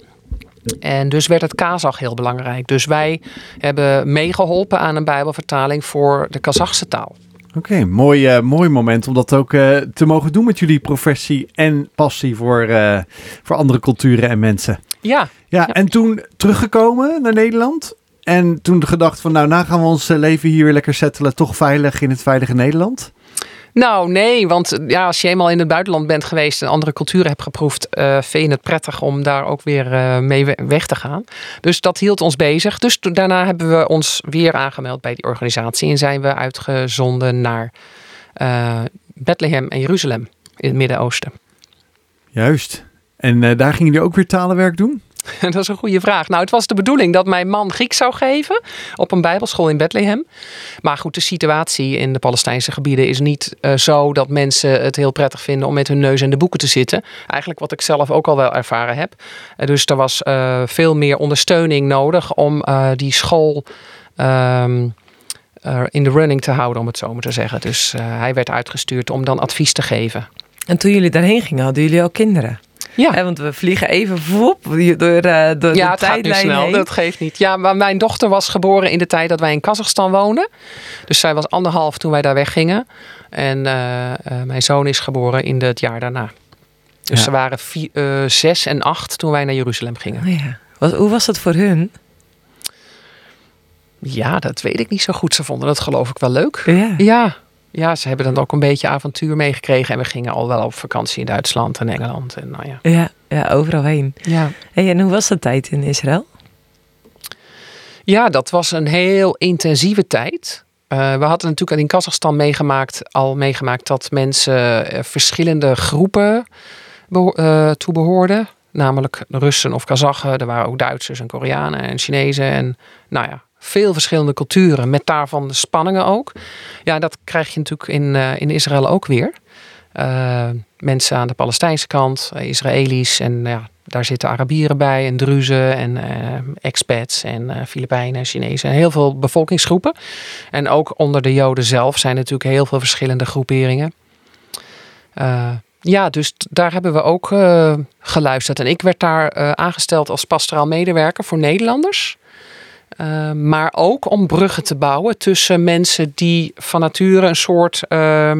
S3: En dus werd het Kazach heel belangrijk. Dus wij hebben meegeholpen aan een Bijbelvertaling voor de Kazachse taal.
S1: Oké, mooi, uh, mooi moment om dat ook uh, te mogen doen met jullie professie en passie voor, uh, voor andere culturen en mensen.
S3: Ja.
S1: Ja, en toen teruggekomen naar Nederland. En toen gedacht van nou, nou gaan we ons leven hier lekker settelen, toch veilig in het veilige Nederland.
S3: Nou, nee, want ja, als je eenmaal in het buitenland bent geweest en andere culturen hebt geproefd, uh, vind je het prettig om daar ook weer uh, mee weg te gaan. Dus dat hield ons bezig. Dus daarna hebben we ons weer aangemeld bij die organisatie en zijn we uitgezonden naar uh, Bethlehem en Jeruzalem in het Midden-Oosten.
S1: Juist. En daar gingen jullie ook weer talenwerk doen?
S3: dat is een goede vraag. Nou, het was de bedoeling dat mijn man Grieks zou geven op een bijbelschool in Bethlehem. Maar goed, de situatie in de Palestijnse gebieden is niet uh, zo dat mensen het heel prettig vinden om met hun neus in de boeken te zitten. Eigenlijk wat ik zelf ook al wel ervaren heb. Uh, dus er was uh, veel meer ondersteuning nodig om die school um, in de running te houden, om het zo maar te zeggen. Dus hij werd uitgestuurd om dan advies te geven.
S2: En toen jullie daarheen gingen, hadden jullie al kinderen?
S3: Ja.
S2: want we vliegen even voor door, uh, door
S3: ja,
S2: de
S3: het
S2: tijdlijn
S3: snel,
S2: heen.
S3: dat geeft niet. Ja, maar mijn dochter was geboren in de tijd dat wij in Kazachstan woonden. Dus zij was anderhalf toen wij daar weggingen. En uh, uh, mijn zoon is geboren in het jaar daarna. Dus
S1: Ja.
S3: ze waren vier, zes en acht toen wij naar Jeruzalem gingen.
S2: Oh ja. Wat, hoe was dat voor hun?
S3: Ja, dat weet ik niet zo goed. Ze vonden het geloof ik wel leuk.
S2: Ja.
S3: Ja, ja ze hebben dan ook een beetje avontuur meegekregen. En we gingen al wel op vakantie in Duitsland en Engeland. En nou ja.
S2: Ja, ja overal heen.
S3: ja.
S2: Hey, en hoe was de tijd in Israël?
S3: Ja, dat was een heel intensieve tijd. Uh, we hadden natuurlijk in Kazachstan meegemaakt, al meegemaakt dat mensen uh, verschillende groepen beho uh, toebehoorden. Namelijk Russen of Kazachen. Er waren ook Duitsers en Koreanen en Chinezen. En nou ja, veel verschillende culturen. Met daarvan de spanningen ook. Ja, dat krijg je natuurlijk in, in Israël ook weer. Uh, mensen aan de Palestijnse kant, Israëli's en ja, daar zitten Arabieren bij en Druzen en uh, expats en uh, Filipijnen, Chinezen. Heel veel bevolkingsgroepen. En ook onder de Joden zelf zijn natuurlijk heel veel verschillende groeperingen. Uh, ja, dus daar hebben we ook geluisterd. En ik werd daar aangesteld als pastoraal medewerker voor Nederlanders. Uh, maar ook om bruggen te bouwen tussen mensen die van nature een soort uh,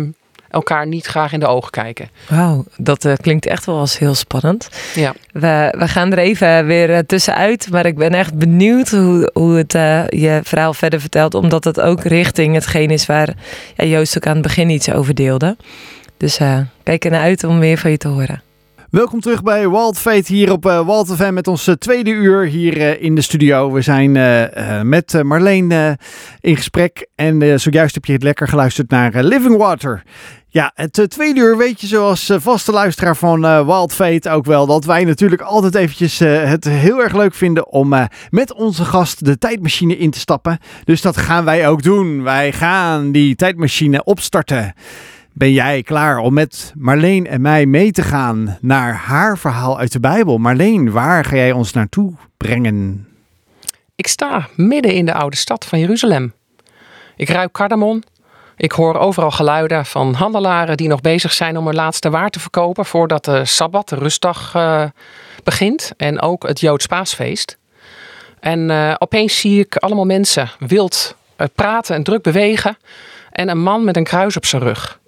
S3: elkaar niet graag in de ogen kijken.
S2: Wauw, dat uh, klinkt echt wel als heel spannend.
S3: Ja.
S2: We, we gaan er even weer uh, tussenuit, maar ik ben echt benieuwd hoe, hoe het uh, je verhaal verder vertelt, omdat het ook richting hetgeen is waar ja, Joost ook aan het begin iets over deelde. Dus kijk er naar uit om meer van je te horen.
S1: Welkom terug bij Wild Fate hier op uh, Wild FM met ons uh, tweede uur hier uh, in de studio. We zijn met Marleen in gesprek en zojuist heb je het lekker geluisterd naar Living Water. Ja, het tweede uur weet je zoals vaste luisteraar van Wild Fate ook wel dat wij natuurlijk altijd eventjes het heel erg leuk vinden om met onze gast de tijdmachine in te stappen. Dus dat gaan wij ook doen. Wij gaan die tijdmachine opstarten. Ben jij klaar om met Marleen en mij mee te gaan naar haar verhaal uit de Bijbel? Marleen, waar ga jij ons naartoe brengen?
S3: Ik sta midden in de oude stad van Jeruzalem. Ik ruik cardamom. Ik hoor overal geluiden van handelaren die nog bezig zijn om hun laatste waar te verkopen voordat de Sabbat, de rustdag, uh, begint. En ook het Joods paasfeest. En uh, opeens zie ik allemaal mensen wild uh, praten en druk bewegen. En een man met een kruis op zijn rug.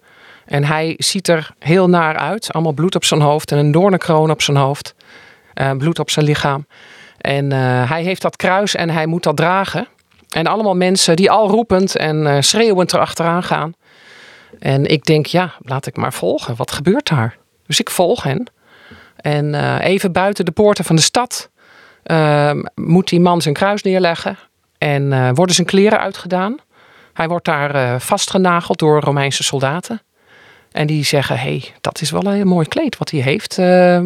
S3: En hij ziet er heel naar uit. Allemaal bloed op zijn hoofd en een doornenkroon op zijn hoofd. Uh, bloed op zijn lichaam. En uh, hij heeft dat kruis en hij moet dat dragen. En allemaal mensen die al roepend en uh, schreeuwend erachteraan gaan. En ik denk, ja, laat ik maar volgen. Wat gebeurt daar? Dus ik volg hen. En even buiten de poorten van de stad uh, moet die man zijn kruis neerleggen. En worden zijn kleren uitgedaan. Hij wordt daar vastgenageld door Romeinse soldaten. En die zeggen, hé, hey, dat is wel een mooi kleed wat hij heeft. Uh,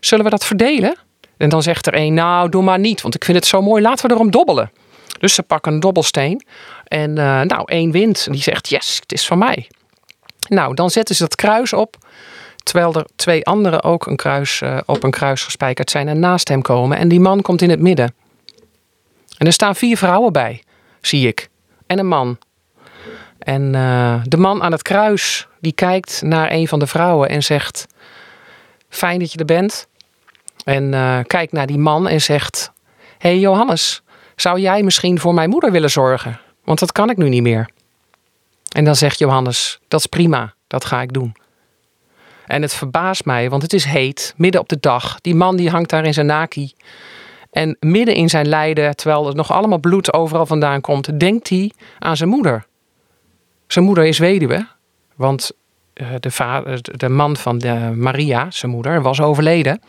S3: zullen we dat verdelen? En dan zegt er een, nou, doe maar niet, want ik vind het zo mooi. Laten we erom dobbelen. Dus ze pakken een dobbelsteen. En uh, nou, één wint. En die zegt, yes, het is van mij. Nou, dan zetten ze dat kruis op. Terwijl er twee anderen ook een kruis, uh, op een kruis gespijkerd zijn en naast hem komen. En die man komt in het midden. En er staan vier vrouwen bij. zie ik. En een man. En uh, de man aan het kruis, die kijkt naar een van de vrouwen en zegt: Fijn dat je er bent. En uh, kijkt naar die man en zegt: hey Johannes, zou jij misschien voor mijn moeder willen zorgen? Want dat kan ik nu niet meer. En dan zegt Johannes: Dat is prima, dat ga ik doen. En het verbaast mij, want het is heet, midden op de dag. Die man die hangt daar in zijn naki. En midden in zijn lijden, terwijl er nog allemaal bloed overal vandaan komt, denkt hij aan zijn moeder. Zijn moeder is weduwe, want eh, de, vader, de man van de Maria, zijn moeder, was overleden.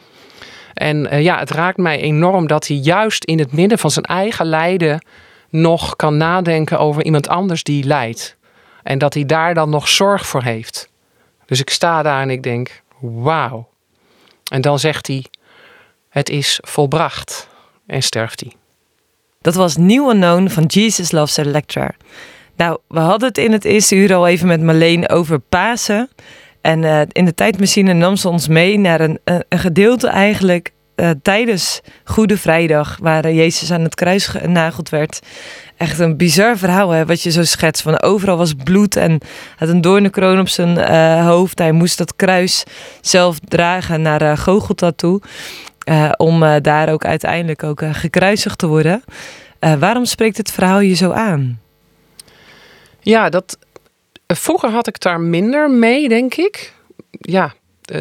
S3: En ja, het raakt mij enorm dat hij juist in het midden van zijn eigen lijden nog kan nadenken over iemand anders die lijdt. En dat hij daar dan nog zorg voor heeft. Dus ik sta daar en ik denk, wauw. En dan zegt hij, het is volbracht. En sterft hij.
S2: Dat was New Unknown van Jesus Loves Electra. Nou, we hadden het in het eerste uur al even met Marleen over Pasen. En uh, in de tijdmachine nam ze ons mee naar een, een, gedeelte eigenlijk uh, tijdens Goede Vrijdag, waar Jezus aan het kruis genageld werd. Echt een bizar verhaal, hè, wat je zo schetst. Van overal was bloed en had een doornenkroon op zijn hoofd. Hij moest dat kruis zelf dragen naar uh, toe. om daar ook uiteindelijk ook gekruisigd te worden. waarom spreekt het verhaal je zo aan?
S3: Ja, dat, vroeger had ik daar minder mee, denk ik. Ja,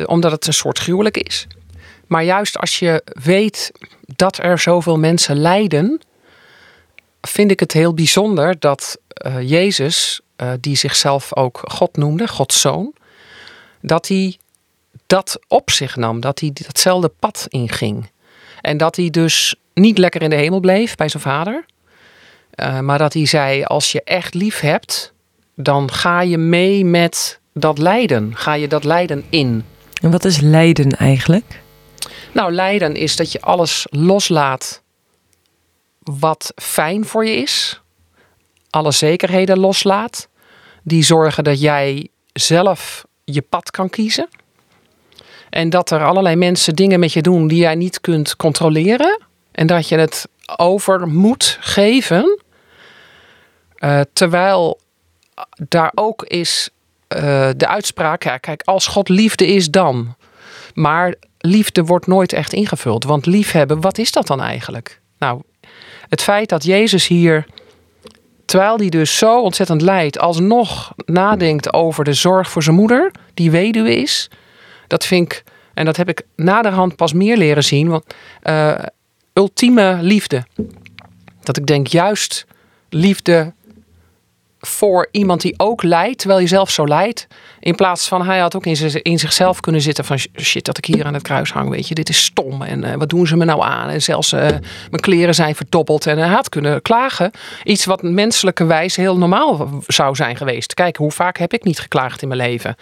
S3: omdat het een soort gruwelijk is. Maar juist als je weet dat er zoveel mensen lijden, vind ik het heel bijzonder dat uh, Jezus, die zichzelf ook God noemde, Gods zoon, dat hij dat op zich nam, dat hij datzelfde pad inging. En dat hij dus niet lekker in de hemel bleef bij zijn vader, uh, maar dat hij zei: Als je echt lief hebt, dan ga je mee met dat lijden. Ga je dat lijden in.
S2: En wat is lijden eigenlijk?
S3: Nou, lijden is dat je alles loslaat wat fijn voor je is. Alle zekerheden loslaat. Die zorgen dat jij zelf je pad kan kiezen. En dat er allerlei mensen dingen met je doen die jij niet kunt controleren. En dat je het over moet geven. Uh, terwijl daar ook is uh, de uitspraak: ja, kijk, als God liefde is, dan. Maar liefde wordt nooit echt ingevuld. Want liefhebben, wat is dat dan eigenlijk? Nou, het feit dat Jezus hier, terwijl hij dus zo ontzettend lijdt, alsnog nadenkt over de zorg voor zijn moeder, die weduwe is, dat vind ik, en dat heb ik naderhand pas meer leren zien, want uh, ultieme liefde. Dat ik denk, juist liefde voor iemand die ook lijdt, terwijl je zelf zo lijdt. In plaats van hij had ook in, in zichzelf kunnen zitten van shit dat ik hier aan het kruis hang, weet je, dit is stom en uh, wat doen ze me nou aan? En zelfs uh, mijn kleren zijn verdobbeld en hij had kunnen klagen. Iets wat menselijke wijze heel normaal zou zijn geweest. Kijk, hoe vaak heb ik niet geklaagd in mijn leven?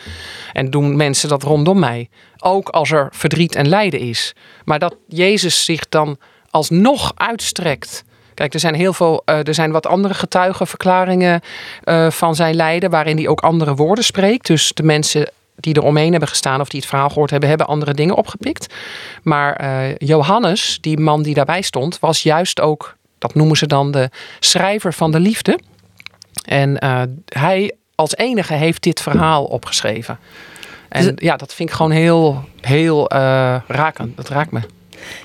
S3: En doen mensen dat rondom mij? Ook als er verdriet en lijden is. Maar dat Jezus zich dan alsnog uitstrekt Kijk, er zijn heel veel, uh, er zijn wat andere getuigenverklaringen uh, van zijn lijden, waarin hij ook andere woorden spreekt. Dus de mensen die er omheen hebben gestaan of die het verhaal gehoord hebben, hebben andere dingen opgepikt. Maar uh, Johannes, die man die daarbij stond, was juist ook, dat noemen ze dan de schrijver van de liefde. En hij als enige heeft dit verhaal opgeschreven. En dus ja, dat vind ik gewoon heel, heel rakend. Dat raakt me.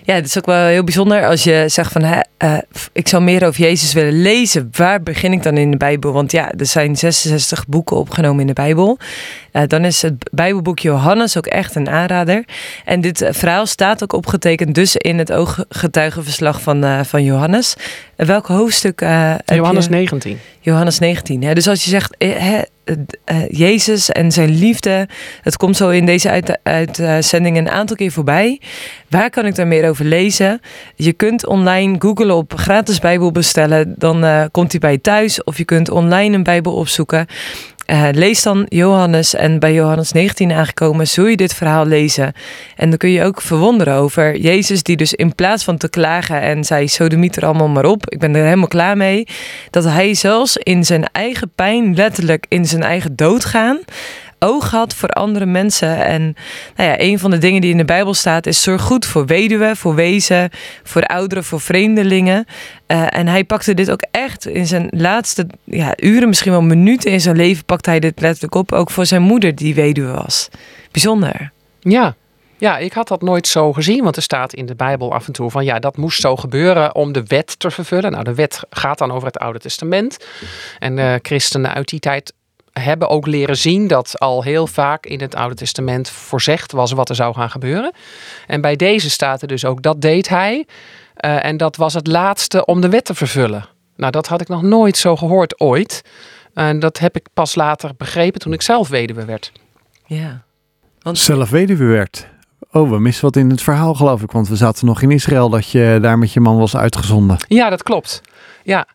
S2: Ja, het is ook wel heel bijzonder als je zegt van uh, ik zou meer over Jezus willen lezen. Waar begin ik dan in de Bijbel? Want ja, er zijn 66 boeken opgenomen in de Bijbel. Uh, dan is het Bijbelboek Johannes ook echt een aanrader. En dit uh, verhaal staat ook opgetekend dus in het ooggetuigenverslag van, van Johannes. welk hoofdstuk?
S3: Johannes 19.
S2: Johannes 19. Hè? Dus als je zegt, hè, Jezus en zijn liefde, het komt zo in deze uitzending een aantal keer voorbij. Waar kan ik daar meer over lezen? Je kunt online googlen op gratis Bijbel bestellen, dan komt hij bij je thuis. Of je kunt online een Bijbel opzoeken. Uh, lees dan Johannes en bij Johannes 19 aangekomen zul je dit verhaal lezen. En dan kun je ook verwonderen over Jezus die dus in plaats van te klagen en zei sodemiet er allemaal maar op, ik ben er helemaal klaar mee, dat hij zelfs in zijn eigen pijn, letterlijk in zijn eigen dood gaan, oog had voor andere mensen. En nou ja, een van de dingen die in de Bijbel staat is: zorg goed voor weduwen, voor wezen, voor ouderen, voor vreemdelingen. Uh, en hij pakte dit ook echt in zijn laatste ja, uren, misschien wel minuten in zijn leven, pakte hij dit letterlijk op. Ook voor zijn moeder, die weduwe was. Bijzonder.
S3: Ja, ja, ik had dat nooit zo gezien, want er staat in de Bijbel af en toe van ja, dat moest zo gebeuren om de wet te vervullen. Nou, de wet gaat dan over het Oude Testament. En de christenen uit die tijd hebben ook leren zien dat al heel vaak in het Oude Testament voorzegd was wat er zou gaan gebeuren. En bij deze staat er dus ook dat deed hij. Uh, en dat was het laatste om de wet te vervullen. Nou, dat had ik nog nooit zo gehoord ooit. En dat heb ik pas later begrepen toen ik zelf weduwe werd.
S2: Ja.
S1: Want... Zelf weduwe werd. Oh, we missen wat in het verhaal, geloof ik. Want we zaten nog in Israël dat je daar met je man was uitgezonden.
S3: Ja, dat klopt. Ja.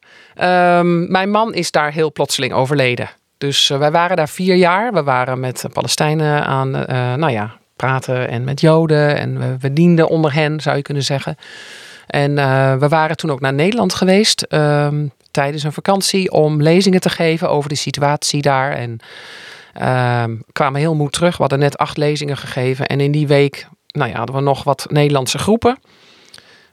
S3: Um, mijn man is daar heel plotseling overleden. Dus uh, wij waren daar vier jaar. We waren met Palestijnen aan, uh, nou ja, praten en met Joden. En we, dienden onder hen, zou je kunnen zeggen. En we waren toen ook naar Nederland geweest. Um, tijdens een vakantie om lezingen te geven over de situatie daar. En uh, kwamen heel moe terug. We hadden net acht lezingen gegeven. En in die week nou ja, hadden we nog wat Nederlandse groepen.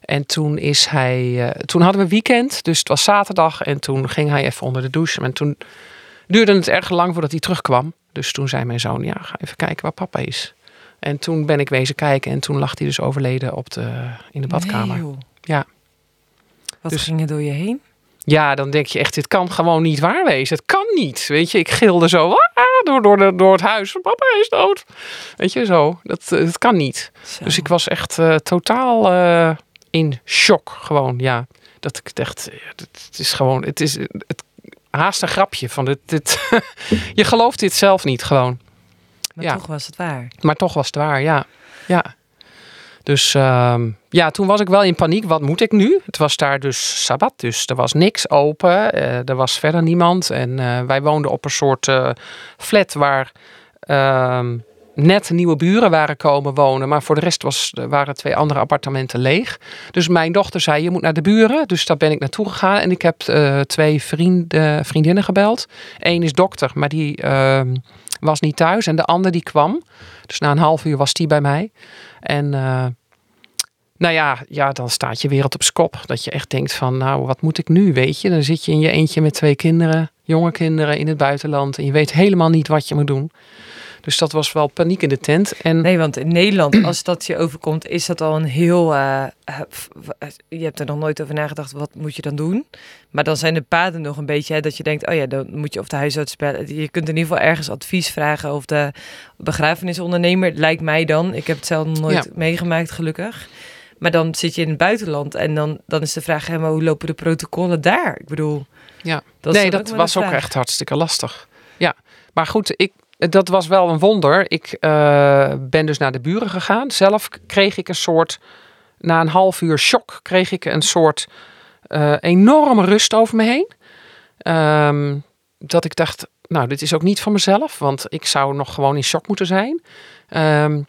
S3: En toen is hij. Toen hadden we weekend. Dus het was zaterdag. En toen ging hij even onder de douche. En toen duurde het erg lang voordat hij terugkwam. Dus toen zei mijn zoon: Ja, ga even kijken waar papa is. En toen ben ik wezen kijken. En toen lag hij dus overleden op de, in de badkamer.
S2: Nee,
S3: ja.
S2: Wat dus, ging er door je heen?
S3: Ja, dan denk je echt, dit kan gewoon niet waar wezen. Het kan niet. Weet je, ik gilde zo ah, door, door, de, door het huis. Papa is dood. Weet je, zo. Dat, dat eh, kan niet. Dus ik was echt uh, totaal uh, in shock. Gewoon, ja. Dat ik echt, het is gewoon, het is het, haast een grapje van dit. dit je gelooft dit zelf niet gewoon.
S2: Maar ja. toch was het waar.
S3: Maar toch was het waar, ja. Ja. Dus uh, ja, toen was ik wel in paniek. Wat moet ik nu? Het was daar dus sabbat, dus er was niks open. Uh, er was verder niemand. En uh, wij woonden op een soort uh, flat waar ehm, net nieuwe buren waren komen wonen. Maar voor de rest was, waren twee andere appartementen leeg. Dus mijn dochter zei, je moet naar de buren. Dus daar ben ik naartoe gegaan. En ik heb twee vrienden, vriendinnen gebeld. Eén is dokter, maar die ehm, was niet thuis. En de ander die kwam. Dus na een half uur was die bij mij. En nou ja, ja, dan staat je wereld op skop. Dat je echt denkt van, nou, wat moet ik nu, weet je? Dan zit je in je eentje met twee kinderen, jonge kinderen in het buitenland. En je weet helemaal niet wat je moet doen. Dus dat was wel paniek in de tent. En...
S2: Nee, want in Nederland, als dat je overkomt, is dat al een heel. Uh, je hebt er nog nooit over nagedacht, wat moet je dan doen? Maar dan zijn de paden nog een beetje hè, dat je denkt: oh ja, dan moet je of de huisarts bellen. Je kunt in ieder geval ergens advies vragen of de begrafenisondernemer, lijkt mij dan. Ik heb het zelf nog nooit meegemaakt, gelukkig. Maar dan zit je in het buitenland en dan, dan is de vraag, hè, maar hoe lopen de protocollen daar? Ik bedoel,
S3: ja. Dat nee, dat was ook echt hartstikke lastig. Ja, maar goed, ik, dat was wel een wonder. Ik uh, ben dus naar de buren gegaan. Zelf kreeg ik een soort, na een half uur shock, kreeg ik een soort uh, enorme rust over me heen. Um, dat ik dacht, nou, dit is ook niet van mezelf, want ik zou nog gewoon in shock moeten zijn. Um,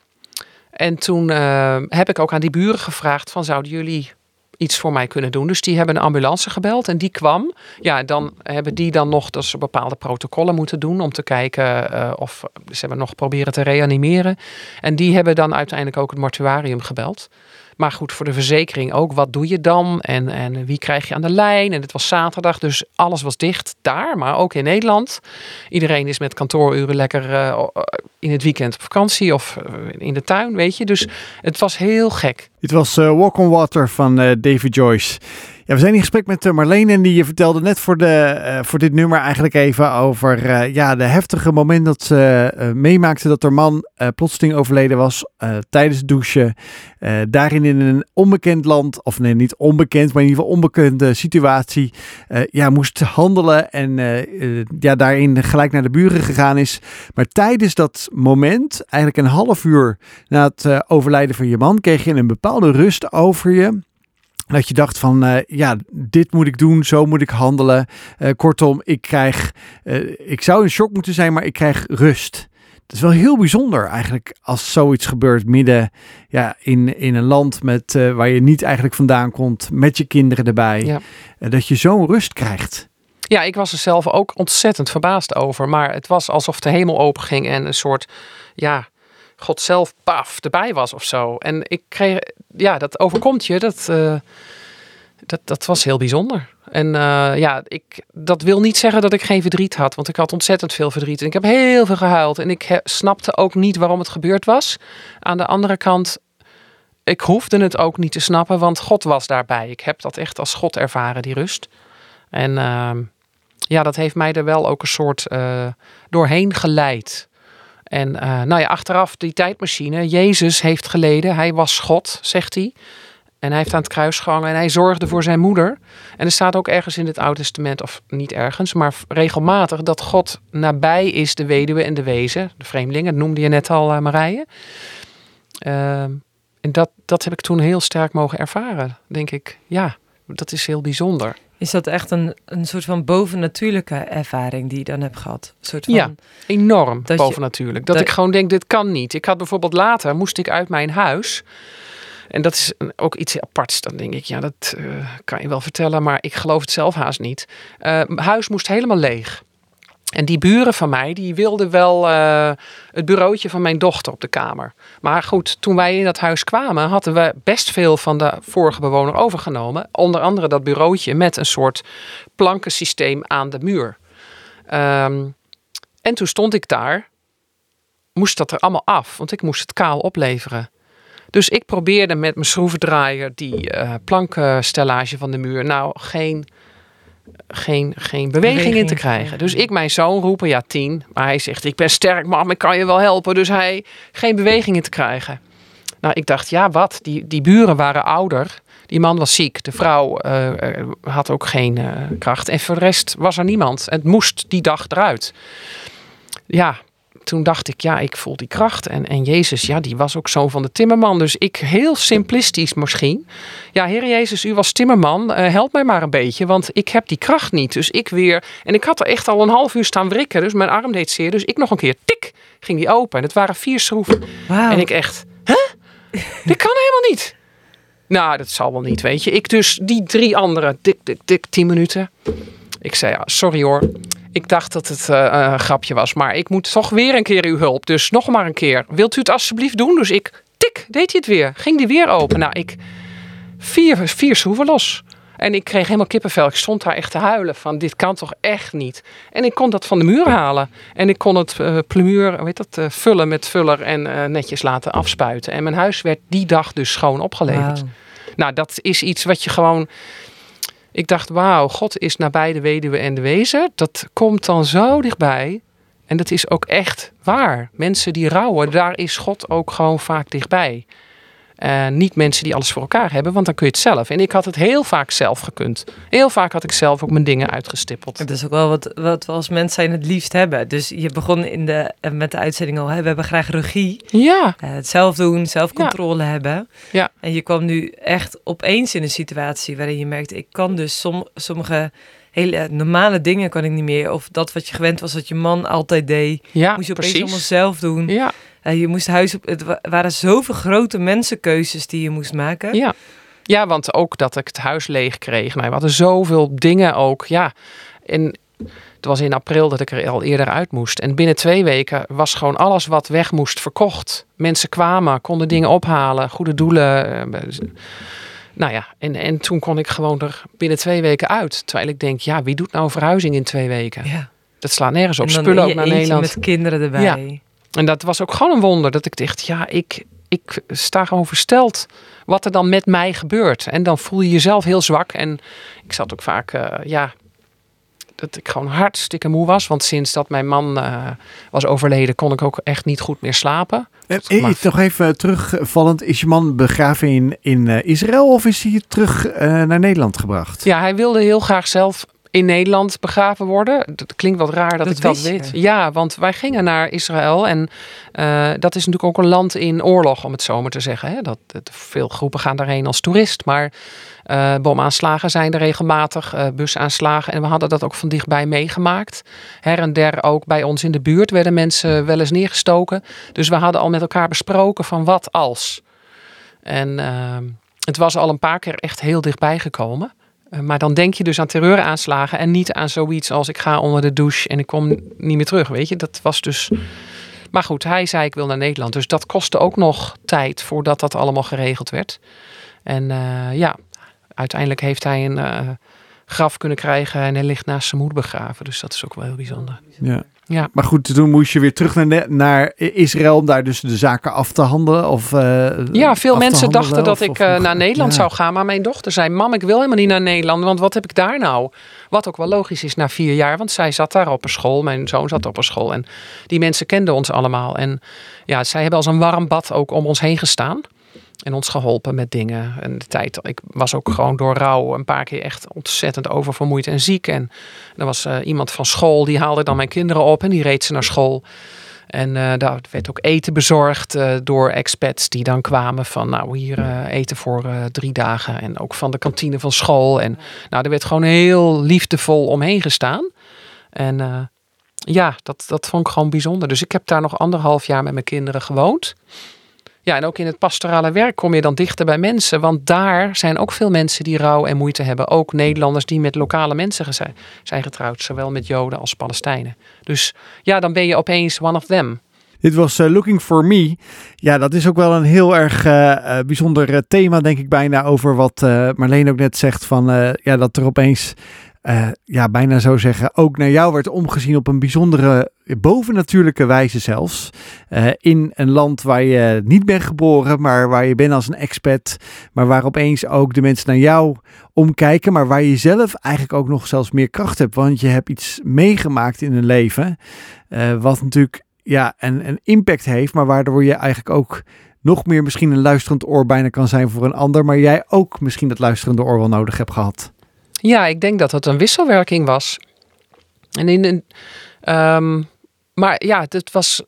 S3: en toen uh, heb ik ook aan die buren gevraagd van zouden jullie iets voor mij kunnen doen. Dus die hebben een ambulance gebeld en die kwam. Ja, dan hebben die dan nog dus bepaalde protocollen moeten doen om te kijken uh, of ze hebben nog proberen te reanimeren. En die hebben dan uiteindelijk ook het mortuarium gebeld. Maar goed, voor de verzekering ook. Wat doe je dan? En, en wie krijg je aan de lijn? En het was zaterdag, dus alles was dicht daar, maar ook in Nederland. Iedereen is met kantooruren lekker uh, in het weekend op vakantie of uh, in de tuin, weet je. Dus het was heel gek.
S1: Dit was uh, Walk on Water van David Joyce. We zijn in gesprek met Marleen en die vertelde net voor, de, voor dit nummer eigenlijk even over ja, de heftige moment dat ze meemaakte dat haar man plotseling overleden was tijdens het douchen. daarin in een onbekend land, of nee, niet onbekend, maar in ieder geval onbekende situatie, ja, moest handelen en ja, daarin gelijk naar de buren gegaan is. Maar tijdens dat moment, eigenlijk een half uur na het overlijden van je man, kreeg je een bepaalde rust over je. Dat je dacht van, uh, ja, dit moet ik doen, zo moet ik handelen. Uh, kortom, ik krijg, uh, ik zou in shock moeten zijn, maar ik krijg rust. Het is wel heel bijzonder eigenlijk als zoiets gebeurt midden ja, in, in een land met, waar je niet eigenlijk vandaan komt, met je kinderen erbij. Ja. dat je zo'n rust krijgt.
S3: Ja, ik was er zelf ook ontzettend verbaasd over. Maar het was alsof de hemel openging en een soort, ja, God zelf, paf, erbij was of zo. En ik kreeg, ja, dat overkomt je. Dat, uh, dat, dat was heel bijzonder. En uh, ja, ik, dat wil niet zeggen dat ik geen verdriet had, want ik had ontzettend veel verdriet. En ik heb heel veel gehuild en ik snapte ook niet waarom het gebeurd was. Aan de andere kant, ik hoefde het ook niet te snappen, want God was daarbij. Ik heb dat echt als God ervaren, die rust. En uh, ja, dat heeft mij er wel ook een soort uh, doorheen geleid. En uh, nou ja, achteraf die tijdmachine. Jezus heeft geleden. Hij was God, zegt hij. En hij heeft aan het kruis gehangen en hij zorgde voor zijn moeder. En er staat ook ergens in het Oude Testament, of niet ergens, maar regelmatig, dat God nabij is de weduwe en de wezen, de vreemdelingen. Dat noemde je net al, uh, Marije. Uh, en dat, dat heb ik toen heel sterk mogen ervaren, denk ik. Ja, dat is heel bijzonder.
S2: Is dat echt een, een soort van bovennatuurlijke ervaring die je dan hebt gehad? Een soort van,
S3: ja, enorm dat bovennatuurlijk. dat, dat, ik gewoon denk, dit kan niet. Ik had bijvoorbeeld later, moest ik uit mijn huis... En dat is ook iets aparts. Dan denk ik, ja, dat uh, kan je wel vertellen, maar ik geloof het zelf haast niet. Uh, huis moest helemaal leeg. En die buren van mij, die wilden wel uh, het bureautje van mijn dochter op de kamer. Maar goed, toen wij in dat huis kwamen, hadden we best veel van de vorige bewoner overgenomen. Onder andere dat bureautje met een soort plankensysteem aan de muur. Um, en toen stond ik daar, moest dat er allemaal af, want ik moest het kaal opleveren. Dus ik probeerde met mijn schroevendraaier die uh, plankenstellage van de muur, nou geen geen, geen beweging, in te krijgen. Dus ik mijn zoon roepen, ja tien. Maar hij zegt, ik ben sterk mam, ik kan je wel helpen. Dus hij geen beweging in te krijgen. Nou, ik dacht, ja wat, die, die buren waren ouder. Die man was ziek. De vrouw uh, had ook geen uh, kracht. En voor de rest was er niemand. Het moest die dag eruit. Ja, toen dacht ik, ja, ik voel die kracht. En, en Jezus, ja, die was ook zoon van de timmerman. Dus ik, heel simplistisch misschien. Ja, Heer Jezus, u was timmerman. Uh, help mij maar een beetje, want ik heb die kracht niet. Dus ik weer, en ik had er echt al een half uur staan wrikken. Dus mijn arm deed zeer. Dus ik nog een keer, tik, ging die open. En het waren vier schroeven. Wow. En ik echt, hè? Dit kan helemaal niet. Nou, dat zal wel niet, weet je. Ik dus die drie andere, dik, dik, dik, tien minuten. Ik zei, ja, sorry hoor. Ik dacht dat het uh, een grapje was, maar ik moet toch weer een keer uw hulp. Dus nog maar een keer. Wilt u het alsjeblieft doen? Dus ik, tik, deed hij het weer. Ging die weer open. Nou, ik, vier, vier schroeven los. En ik kreeg helemaal kippenvel. Ik stond daar echt te huilen van dit kan toch echt niet. En ik kon dat van de muur halen. En ik kon het uh, plemuur, weet dat, uh, vullen met vuller en uh, netjes laten afspuiten. En mijn huis werd die dag dus schoon opgeleverd. Wow. Nou, dat is iets wat je gewoon ik dacht, wauw, God is nabij de weduwe en de wezen. Dat komt dan zo dichtbij. En dat is ook echt waar. Mensen die rouwen, daar is God ook gewoon vaak dichtbij. Uh, niet mensen die alles voor elkaar hebben, want dan kun je het zelf. En ik had het heel vaak zelf gekund. Heel vaak had ik zelf ook mijn dingen uitgestippeld.
S2: Dat is ook wel wat, wat we als mens zijn het liefst hebben. Dus je begon in de, met de uitzending al, hè? we hebben graag regie.
S3: Ja.
S2: Uh, het zelf doen, zelf controle
S3: ja.
S2: hebben.
S3: Ja.
S2: En je kwam nu echt opeens in een situatie waarin je merkt, ik kan dus som, sommige hele normale dingen kan ik niet meer. Of dat wat je gewend was dat je man altijd deed,
S3: ja,
S2: moest je opeens
S3: precies.
S2: allemaal zelf doen.
S3: Ja.
S2: Uh, je moest huis op. Het waren zoveel grote mensenkeuzes die je moest maken.
S3: Ja. Ja, want ook dat ik het huis leeg kreeg. Nou, we hadden zoveel dingen ook. Ja. En het was in april dat ik er al eerder uit moest. En binnen twee weken was gewoon alles wat weg moest verkocht. Mensen kwamen, konden dingen ophalen, goede doelen. Nou ja, en, en toen kon ik gewoon er binnen twee weken uit. Terwijl ik denk, ja, wie doet nou verhuizing in twee weken?
S2: Ja.
S3: Dat slaat nergens op. Spullen ook naar Nederland.
S2: met kinderen erbij.
S3: Ja. En dat was ook gewoon een wonder. Dat ik dacht, ja, ik, ik sta gewoon versteld wat er dan met mij gebeurt. En dan voel je jezelf heel zwak. En ik zat ook vaak, uh, ja, dat ik gewoon hartstikke moe was. Want sinds dat mijn man uh, was overleden, kon ik ook echt niet goed meer slapen.
S1: En, maar... Nog even terugvallend, is je man begraven in, in uh, Israël of is hij terug naar Nederland gebracht?
S3: Ja, hij wilde heel graag zelf in Nederland begraven worden. Dat klinkt wat raar dat,
S2: dat
S3: ik dat weet. Ja, want wij gingen naar Israël en uh, dat is natuurlijk ook een land in oorlog, om het zo maar te zeggen. Hè? Dat, dat, veel groepen gaan daarheen als toerist, maar uh, bomaanslagen zijn er regelmatig, uh, busaanslagen. En we hadden dat ook van dichtbij meegemaakt. Her en der ook bij ons in de buurt werden mensen wel eens neergestoken. Dus we hadden al met elkaar besproken van wat als. En het was al een paar keer echt heel dichtbij gekomen. Eh, maar dan denk je dus aan terreuraanslagen en niet aan zoiets als ik ga onder de douche en ik kom niet meer terug. Weet je, dat was dus. Maar goed, hij zei ik wil naar Nederland. Dus dat kostte ook nog tijd voordat dat allemaal geregeld werd. En ja, uiteindelijk heeft hij een uh, graf kunnen krijgen en hij ligt naast zijn moeder begraven. Dus dat is ook wel heel bijzonder.
S1: Ja. Ja. Maar goed, toen moest je weer terug naar, naar Israël om daar dus de zaken af te handelen? Of, uh,
S3: ja, veel mensen dachten dat ik uh, naar Nederland zou gaan. Maar mijn dochter zei, mam, ik wil helemaal niet naar Nederland. Want wat heb ik daar nou? Wat ook wel logisch is na vier jaar. Want zij zat daar op een school. Mijn zoon zat op een school. En die mensen kenden ons allemaal. En ja, zij hebben als een warm bad ook om ons heen gestaan en ons geholpen met dingen. En de tijd, ik was ook gewoon door rouw een paar keer echt ontzettend oververmoeid en ziek. En er was uh, iemand van school, die haalde dan mijn kinderen op en die reed ze naar school. En uh, daar werd ook eten bezorgd uh, door expats die dan kwamen van nou hier eten voor drie dagen. En ook van de kantine van school. En nou, er werd gewoon heel liefdevol omheen gestaan. En ja, dat, dat vond ik gewoon bijzonder. Dus ik heb daar nog anderhalf jaar met mijn kinderen gewoond. Ja, en ook in het pastorale werk kom je dan dichter bij mensen. Want daar zijn ook veel mensen die rouw en moeite hebben. Ook Nederlanders die met lokale mensen zijn, getrouwd. Zowel met Joden als Palestijnen. Dus ja, dan ben je opeens one of them.
S1: Dit was uh, Looking for Me. Ja, dat is ook wel een heel erg uh, bijzonder thema, denk ik bijna, over wat Marleen ook net zegt. Van ja, dat er opeens uh, ja, bijna zo zeggen, ook naar jou werd omgezien op een bijzondere, bovennatuurlijke wijze zelfs. Uh, in een land waar je niet bent geboren, maar waar je bent als een expat. Maar waar opeens ook de mensen naar jou omkijken, maar waar je zelf eigenlijk ook nog zelfs meer kracht hebt. Want je hebt iets meegemaakt in een leven, uh, wat natuurlijk ja, een, een impact heeft, maar waardoor je eigenlijk ook nog meer misschien een luisterend oor bijna kan zijn voor een ander, maar jij ook misschien dat luisterende oor wel nodig hebt gehad.
S3: Ja, ik denk dat het een wisselwerking was. En in een, um, maar ja, het was.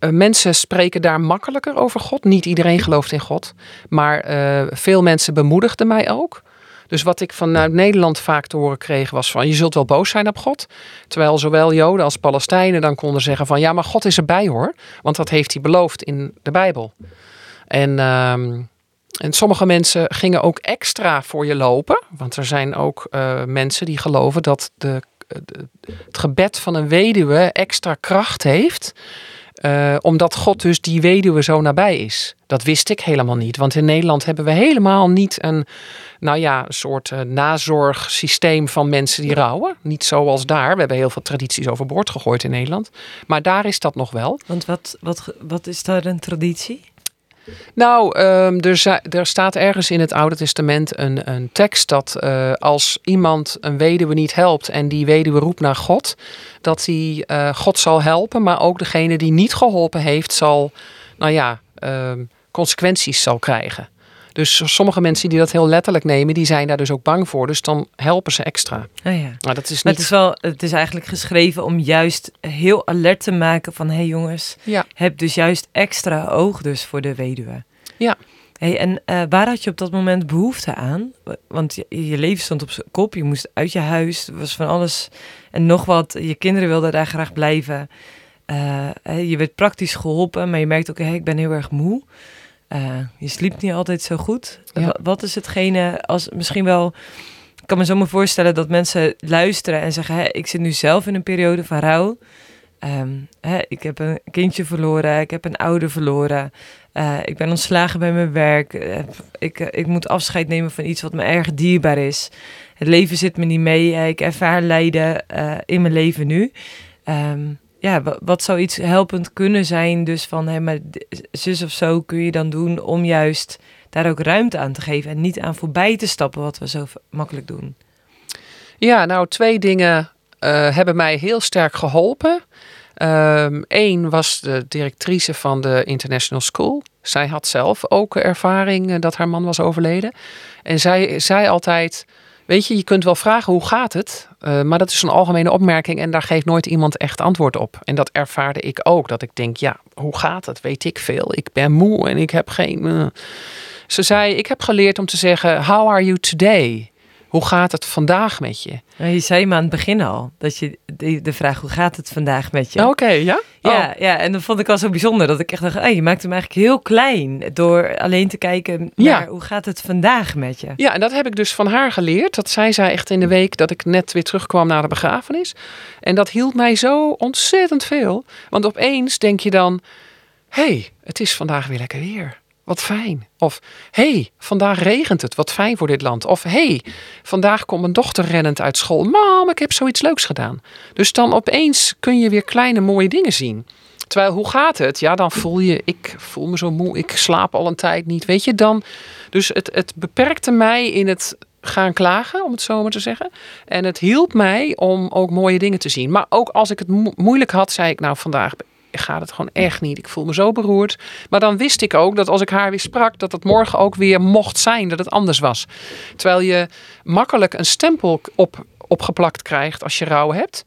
S3: Uh, mensen spreken daar makkelijker over God. Niet iedereen gelooft in God. Maar uh, veel mensen bemoedigden mij ook. Dus wat ik vanuit Nederland vaak te horen kreeg was van je zult wel boos zijn op God. Terwijl zowel Joden als Palestijnen dan konden zeggen van ja, maar God is erbij hoor. Want dat heeft hij beloofd in de Bijbel. En um, en sommige mensen gingen ook extra voor je lopen. Want er zijn ook uh, mensen die geloven dat de, de, het gebed van een weduwe extra kracht heeft. Uh, omdat God dus die weduwe zo nabij is. Dat wist ik helemaal niet. Want in Nederland hebben we helemaal niet een, nou ja, soort nazorgsysteem van mensen die rouwen. Niet zoals daar. We hebben heel veel tradities overboord gegooid in Nederland. Maar daar is dat nog wel.
S2: Want wat, wat, wat is daar een traditie?
S3: Nou, um, er, staat ergens in het Oude Testament een, een tekst dat uh, als iemand een weduwe niet helpt en die weduwe roept naar God, dat hij uh, God zal helpen, maar ook degene die niet geholpen heeft, zal, nou ja, um, consequenties zal krijgen. Dus sommige mensen die dat heel letterlijk nemen, die zijn daar dus ook bang voor. Dus dan helpen ze extra.
S2: Oh ja.
S3: Maar dat is niet...
S2: het is wel, het is eigenlijk geschreven om juist heel alert te maken van, hé hey jongens, ja. heb dus juist extra oog dus voor de weduwe.
S3: Ja.
S2: Hey, en uh, waar had je op dat moment behoefte aan? Want je, je leven stond op zijn kop, je moest uit je huis, er was van alles en nog wat. Je kinderen wilden daar graag blijven. Uh, je werd praktisch geholpen, maar je merkt ook, hey, ik ben heel erg moe. Uh, je sliept niet altijd zo goed. Ja. Wat is hetgene als misschien wel. Ik kan me zo maar voorstellen dat mensen luisteren en zeggen: Ik zit nu zelf in een periode van rouw. Um, hè, ik heb een kindje verloren, ik heb een ouder verloren. Uh, ik ben ontslagen bij mijn werk. Uh, ik, ik moet afscheid nemen van iets wat me erg dierbaar is. Het leven zit me niet mee. ik ervaar lijden in mijn leven nu. Um, ja, wat zou iets helpend kunnen zijn? Dus van, hé, maar zus of zo kun je dan doen om juist daar ook ruimte aan te geven en niet aan voorbij te stappen, wat we zo makkelijk doen.
S3: Ja, nou, twee dingen uh, hebben mij heel sterk geholpen. Eén um, was de directrice van de International School. Zij had zelf ook ervaring uh, dat haar man was overleden. En zij zei altijd: Weet je, je kunt wel vragen hoe gaat het, uh, maar dat is een algemene opmerking en daar geeft nooit iemand echt antwoord op. En dat ervaarde ik ook, dat ik denk, ja, hoe gaat het? Weet ik veel. Ik ben moe en ik heb geen. Uh. Ze zei, ik heb geleerd om te zeggen, how are you today? Hoe gaat het vandaag met je?
S2: Nou, je zei me aan het begin al dat je de, de vraag hoe gaat het vandaag met je?
S3: Oké, ja?
S2: Ja,
S3: Oh.
S2: ja, en dat vond ik al zo bijzonder dat ik echt dacht, hey, je maakt hem eigenlijk heel klein door alleen te kijken
S3: Ja.
S2: naar hoe gaat het vandaag met je?
S3: Ja, en dat heb ik dus van haar geleerd. Dat zei zij echt in de week dat ik net weer terugkwam na de begrafenis. En dat hield mij zo ontzettend veel. Want opeens denk je dan: hé, hey, het is vandaag weer lekker weer. Wat fijn. Of hey, vandaag regent het. Wat fijn voor dit land. Of hey, vandaag komt mijn dochter rennend uit school. Mam, ik heb zoiets leuks gedaan. Dus dan opeens kun je weer kleine mooie dingen zien. Terwijl, hoe gaat het? Ja, dan voel je, ik voel me zo moe, ik slaap al een tijd niet. Weet je, dan. Dus het, het beperkte mij in het gaan klagen, om het zo maar te zeggen. En het hielp mij om ook mooie dingen te zien. Maar ook als ik het mo- moeilijk had, zei ik, nou, vandaag gaat het gewoon echt niet. Ik voel me zo beroerd. Maar dan wist ik ook dat als ik haar weer sprak, dat het morgen ook weer mocht zijn, dat het anders was. Terwijl je makkelijk een stempel op, opgeplakt krijgt als je rouw hebt.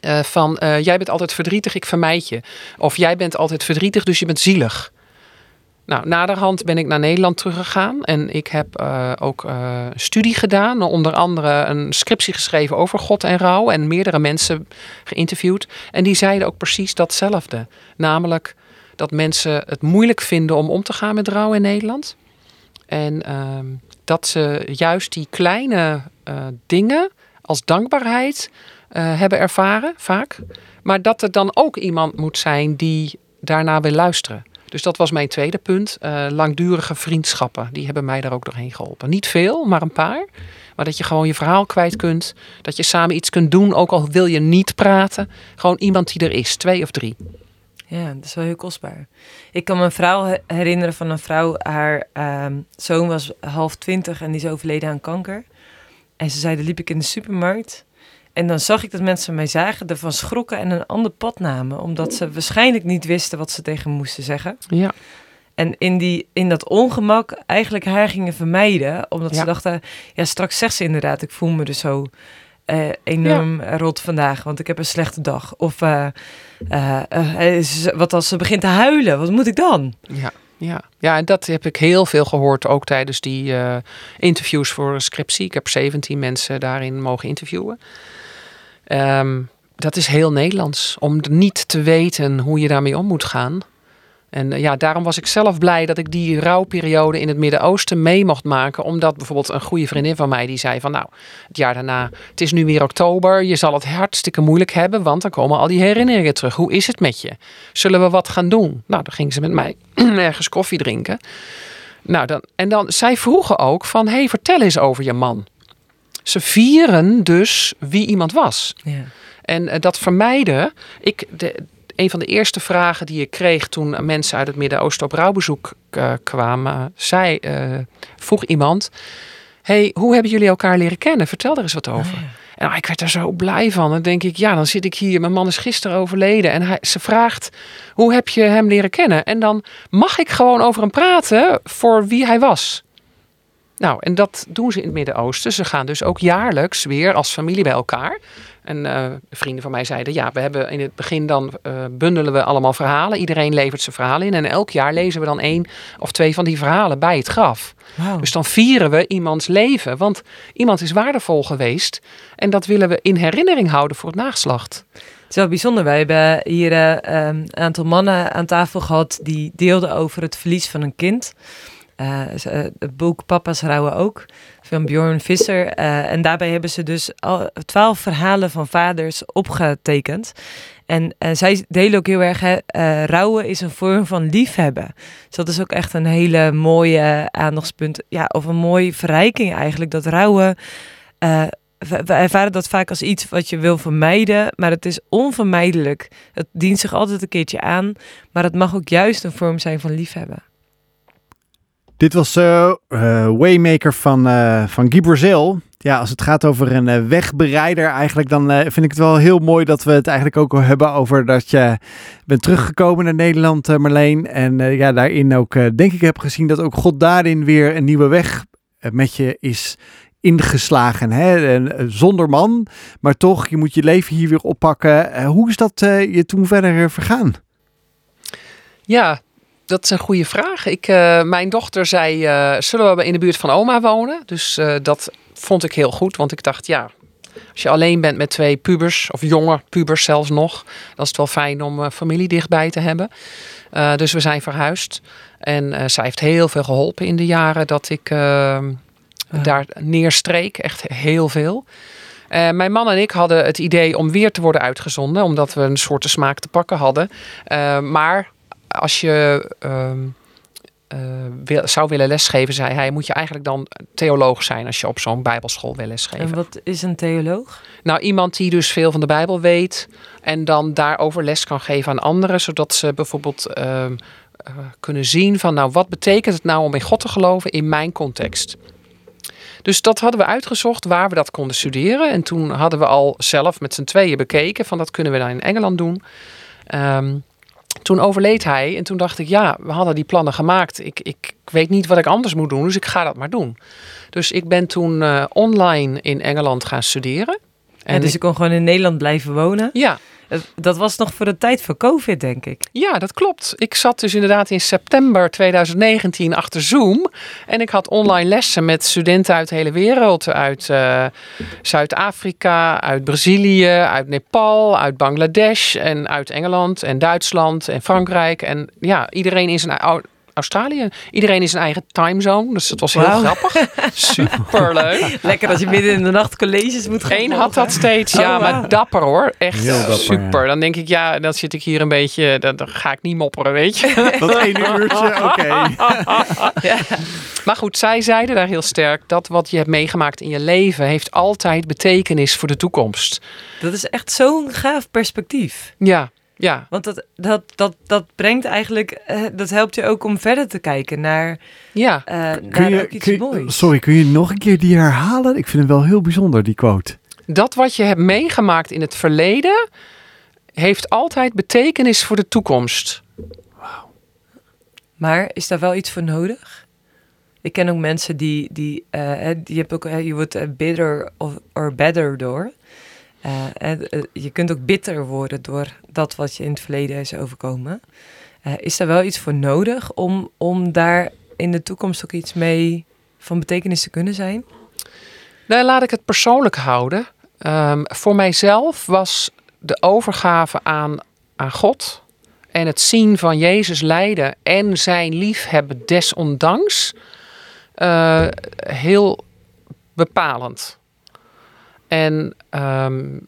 S3: Eh, van eh, jij bent altijd verdrietig, ik vermijd je. Of jij bent altijd verdrietig, dus je bent zielig. Nou, naderhand ben ik naar Nederland teruggegaan en ik heb eh, ook een studie gedaan. Onder andere een scriptie geschreven over God en rouw en meerdere mensen geïnterviewd. En die zeiden ook precies datzelfde. Namelijk dat mensen het moeilijk vinden om om te gaan met rouw in Nederland. En ehm, dat ze juist die kleine eh, dingen als dankbaarheid hebben ervaren, vaak. Maar dat er dan ook iemand moet zijn die daarna wil luisteren. Dus dat was mijn tweede punt. Eh, langdurige vriendschappen, die hebben mij daar ook doorheen geholpen. Niet veel, maar een paar. Maar dat je gewoon je verhaal kwijt kunt. Dat je samen iets kunt doen, ook al wil je niet praten. Gewoon iemand die er is, twee of drie.
S2: Ja, dat is wel heel kostbaar. Ik kan me een vrouw he- herinneren van een vrouw. Haar ehm, zoon was half twintig en die is overleden aan kanker. En ze zei, dan liep ik in de supermarkt. En dan zag ik dat mensen mij zagen, ervan schrokken en een ander pad namen. Omdat ze waarschijnlijk niet wisten wat ze tegen me moesten zeggen.
S3: Ja,
S2: En in, die, in dat ongemak eigenlijk haar gingen vermijden. Omdat
S3: Ja.
S2: ze dachten, ja straks zegt ze inderdaad, ik voel me dus zo eh, enorm rot vandaag. Want ik heb een slechte dag. Of eh, eh, wat als ze begint te huilen, wat moet ik dan?
S3: ja. Ja. ja, en dat heb ik heel veel gehoord ook tijdens die interviews voor scriptie. Ik heb 17 mensen daarin mogen interviewen. Ehm, dat is heel Nederlands, om niet te weten hoe je daarmee om moet gaan. En eh, ja, daarom was ik zelf blij dat ik die rouwperiode in het Midden-Oosten mee mocht maken. Omdat bijvoorbeeld een goede vriendin van mij die zei van nou, het jaar daarna, het is nu weer oktober. Je zal het hartstikke moeilijk hebben, want dan komen al die herinneringen terug. Hoe is het met je? Zullen we wat gaan doen? Nou, dan ging ze met mij ergens koffie drinken. Nou, dan, en dan, zij vroegen ook van, hey, vertel eens over je man. Ze vieren dus wie iemand was.
S2: Ja.
S3: En eh, dat vermijden. Ik, de, een van de eerste vragen die ik kreeg toen mensen uit het Midden-Oosten op rouwbezoek eh, kwamen, zei, eh, vroeg iemand: Hey, hoe hebben jullie elkaar leren kennen? Vertel er eens wat over. En nou, ik werd er zo blij van. Dan denk ik, ja, dan zit ik hier. Mijn man is gisteren overleden. En hij, ze vraagt, hoe heb je hem leren kennen? En dan mag ik gewoon over hem praten voor wie hij was. Nou, en dat doen ze in het Midden-Oosten. Ze gaan dus ook jaarlijks weer als familie bij elkaar. En eh, vrienden van mij zeiden, ja, we hebben in het begin dan eh, bundelen we allemaal verhalen. Iedereen levert zijn verhalen in. En elk jaar lezen we dan één of twee van die verhalen bij het graf. Dus dan vieren we iemands leven. Want iemand is waardevol geweest. En dat willen we in herinnering houden voor het nageslacht.
S2: Het is wel bijzonder. Wij hebben hier eh, een aantal mannen aan tafel gehad die deelden over het verlies van een kind. Eh, ze- eh, het boek Papa's Rouwen ook, van Bjorn Visser. Eh, en daarbij hebben ze dus al twaalf verhalen van vaders opgetekend. En eh, zij delen ook heel erg, eh, rouwen is een vorm van liefhebben. Dus dat is ook echt een hele mooie aandachtspunt. Ja, of een mooie verrijking eigenlijk. Dat rouwen, eh, we, we ervaren dat vaak als iets wat je wil vermijden. Maar het is onvermijdelijk. Het dient zich altijd een keertje aan. Maar het mag ook juist een vorm zijn van liefhebben.
S1: Dit was eh, Waymaker van, eh van Guy. Ja, als het gaat over een wegbereider eigenlijk, dan vind ik het wel heel mooi dat we het eigenlijk ook hebben over dat je bent teruggekomen naar Nederland, Marleen. En ja, daarin ook, denk ik, heb gezien dat ook God daarin weer een nieuwe weg met je is ingeslagen. Hè? Zonder man, maar toch, je moet je leven hier weer oppakken. Hoe is dat je toen verder vergaan?
S3: Ja, dat is een goede vraag. Ik, uh, mijn dochter zei, uh, zullen we in de buurt van oma wonen? Dus uh, dat vond ik heel goed, want ik dacht, ja, als je alleen bent met twee pubers, of jonge pubers zelfs nog, dan is het wel fijn om familie dichtbij te hebben. dus we zijn verhuisd. En zij heeft heel veel geholpen in de jaren dat ik daar neerstreek. Echt heel veel. Uh, mijn man en ik hadden het idee om weer te worden uitgezonden, omdat we een soort smaak te pakken hadden. Uh, maar als je uh, wil, zou willen lesgeven, zei hij, moet je eigenlijk dan theoloog zijn als je op zo'n bijbelschool wil lesgeven.
S2: En wat is een theoloog?
S3: Nou, iemand die dus veel van de Bijbel weet en dan daarover les kan geven aan anderen, zodat ze bijvoorbeeld ehm, kunnen zien van, nou, wat betekent het nou om in God te geloven in mijn context? Dus dat hadden we uitgezocht waar we dat konden studeren. En toen hadden we al zelf met z'n tweeën bekeken van dat kunnen we dan in Engeland doen. Um, toen overleed hij en toen dacht ik, ja, we hadden die plannen gemaakt. Ik, ik, ik weet niet wat ik anders moet doen, dus ik ga dat maar doen. Dus ik ben toen uh, online in Engeland gaan studeren.
S2: En ja, dus je kon gewoon in Nederland blijven wonen?
S3: Ja,
S2: dat was nog voor de tijd van COVID, denk ik.
S3: Ja, dat klopt. Ik zat dus inderdaad in september 2019 achter Zoom. En ik had online lessen met studenten uit de hele wereld. Uit uh, Zuid-Afrika, uit Brazilië, uit Nepal, uit Bangladesh en uit Engeland en Duitsland en Frankrijk. En ja, iedereen in zijn Australië. Iedereen is zijn eigen timezone, dus dat was heel grappig. Superleuk.
S2: Lekker als je midden in de nacht colleges moet gaan
S3: Eén had dat steeds, ja, oh, maar dapper hoor. Echt dapper, super. Dan denk ik, ja, dan zit ik hier een beetje, dan, dan ga ik niet mopperen, weet je.
S1: Dat één uurtje, oké.
S3: ja. Maar goed, zij zeiden daar heel sterk dat wat je hebt meegemaakt in je leven heeft altijd betekenis voor de toekomst.
S2: Dat is echt zo'n gaaf perspectief.
S3: Ja. Ja.
S2: Want dat, dat, dat, dat brengt eigenlijk, uh, dat helpt je ook om verder te kijken naar,
S3: ja.
S2: Uh, naar je, iets moois.
S1: Sorry, kun je nog een keer die herhalen? Ik vind hem wel heel bijzonder, die quote.
S3: Dat wat je hebt meegemaakt in het verleden, heeft altijd betekenis voor de toekomst.
S1: Wauw.
S2: Maar is daar wel iets voor nodig? Ik ken ook mensen die, die, uh, die hebt ook, je wordt bitter of or better door. Uh, je kunt ook bitter worden door dat wat je in het verleden is overkomen. Uh, is er wel iets voor nodig om, om daar in de toekomst ook iets mee van betekenis te kunnen zijn?
S3: Nou, laat ik het persoonlijk houden. Um, voor mijzelf was de overgave aan, aan God en het zien van Jezus lijden en zijn liefhebben desondanks uh, heel bepalend. En um,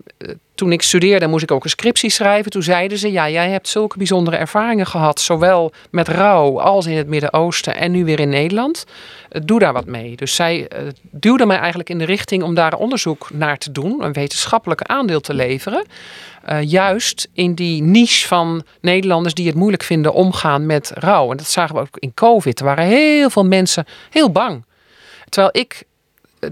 S3: toen ik studeerde moest ik ook een scriptie schrijven. Toen zeiden ze, ja, jij hebt zulke bijzondere ervaringen gehad. Zowel met rouw als in het Midden-Oosten en nu weer in Nederland. Eh, doe daar wat mee. Dus zij uh, duwde mij eigenlijk in de richting om daar onderzoek naar te doen. Een wetenschappelijke aandeel te leveren. Uh, juist in die niche van Nederlanders die het moeilijk vinden omgaan met rouw. En dat zagen we ook in COVID. Er waren heel veel mensen heel bang. Terwijl ik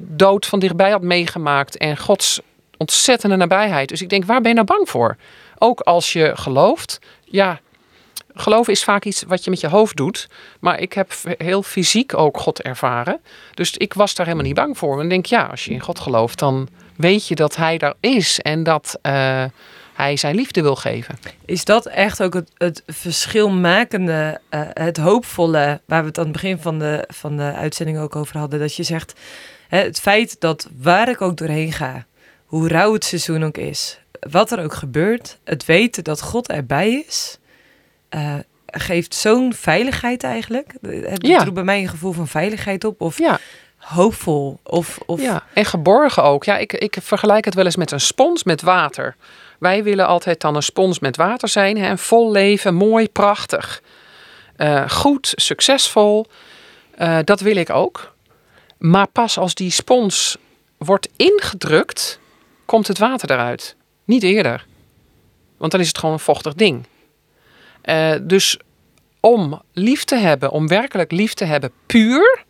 S3: dood van dichtbij had meegemaakt en Gods ontzettende nabijheid. Dus ik denk, waar ben je nou bang voor? Ook als je gelooft, ja, geloven is vaak iets wat je met je hoofd doet. Maar ik heb heel fysiek ook God ervaren. Dus ik was daar helemaal niet bang voor. En denk, ja, als je in God gelooft, dan weet je dat Hij daar is en dat uh, Hij zijn liefde wil geven.
S2: Is dat echt ook het, het verschilmakende, uh, het hoopvolle, waar we het aan het begin van de, van de uitzending ook over hadden? Dat je zegt, het feit dat waar ik ook doorheen ga, hoe rauw het seizoen ook is, wat er ook gebeurt, het weten dat God erbij is, uh, geeft zo'n veiligheid eigenlijk. Het ja. roept bij mij een gevoel van veiligheid op. Of ja. hoopvol. Of, of...
S3: Ja, en geborgen ook. Ja, ik, ik vergelijk het wel eens met een spons met water. Wij willen altijd dan een spons met water zijn. Hè? Vol leven, mooi, prachtig. Uh, goed, succesvol. Uh, dat wil ik ook. Maar pas als die spons wordt ingedrukt, komt het water eruit. Niet eerder. Want dan is het gewoon een vochtig ding. Uh, dus om lief te hebben, om werkelijk lief te hebben, puur,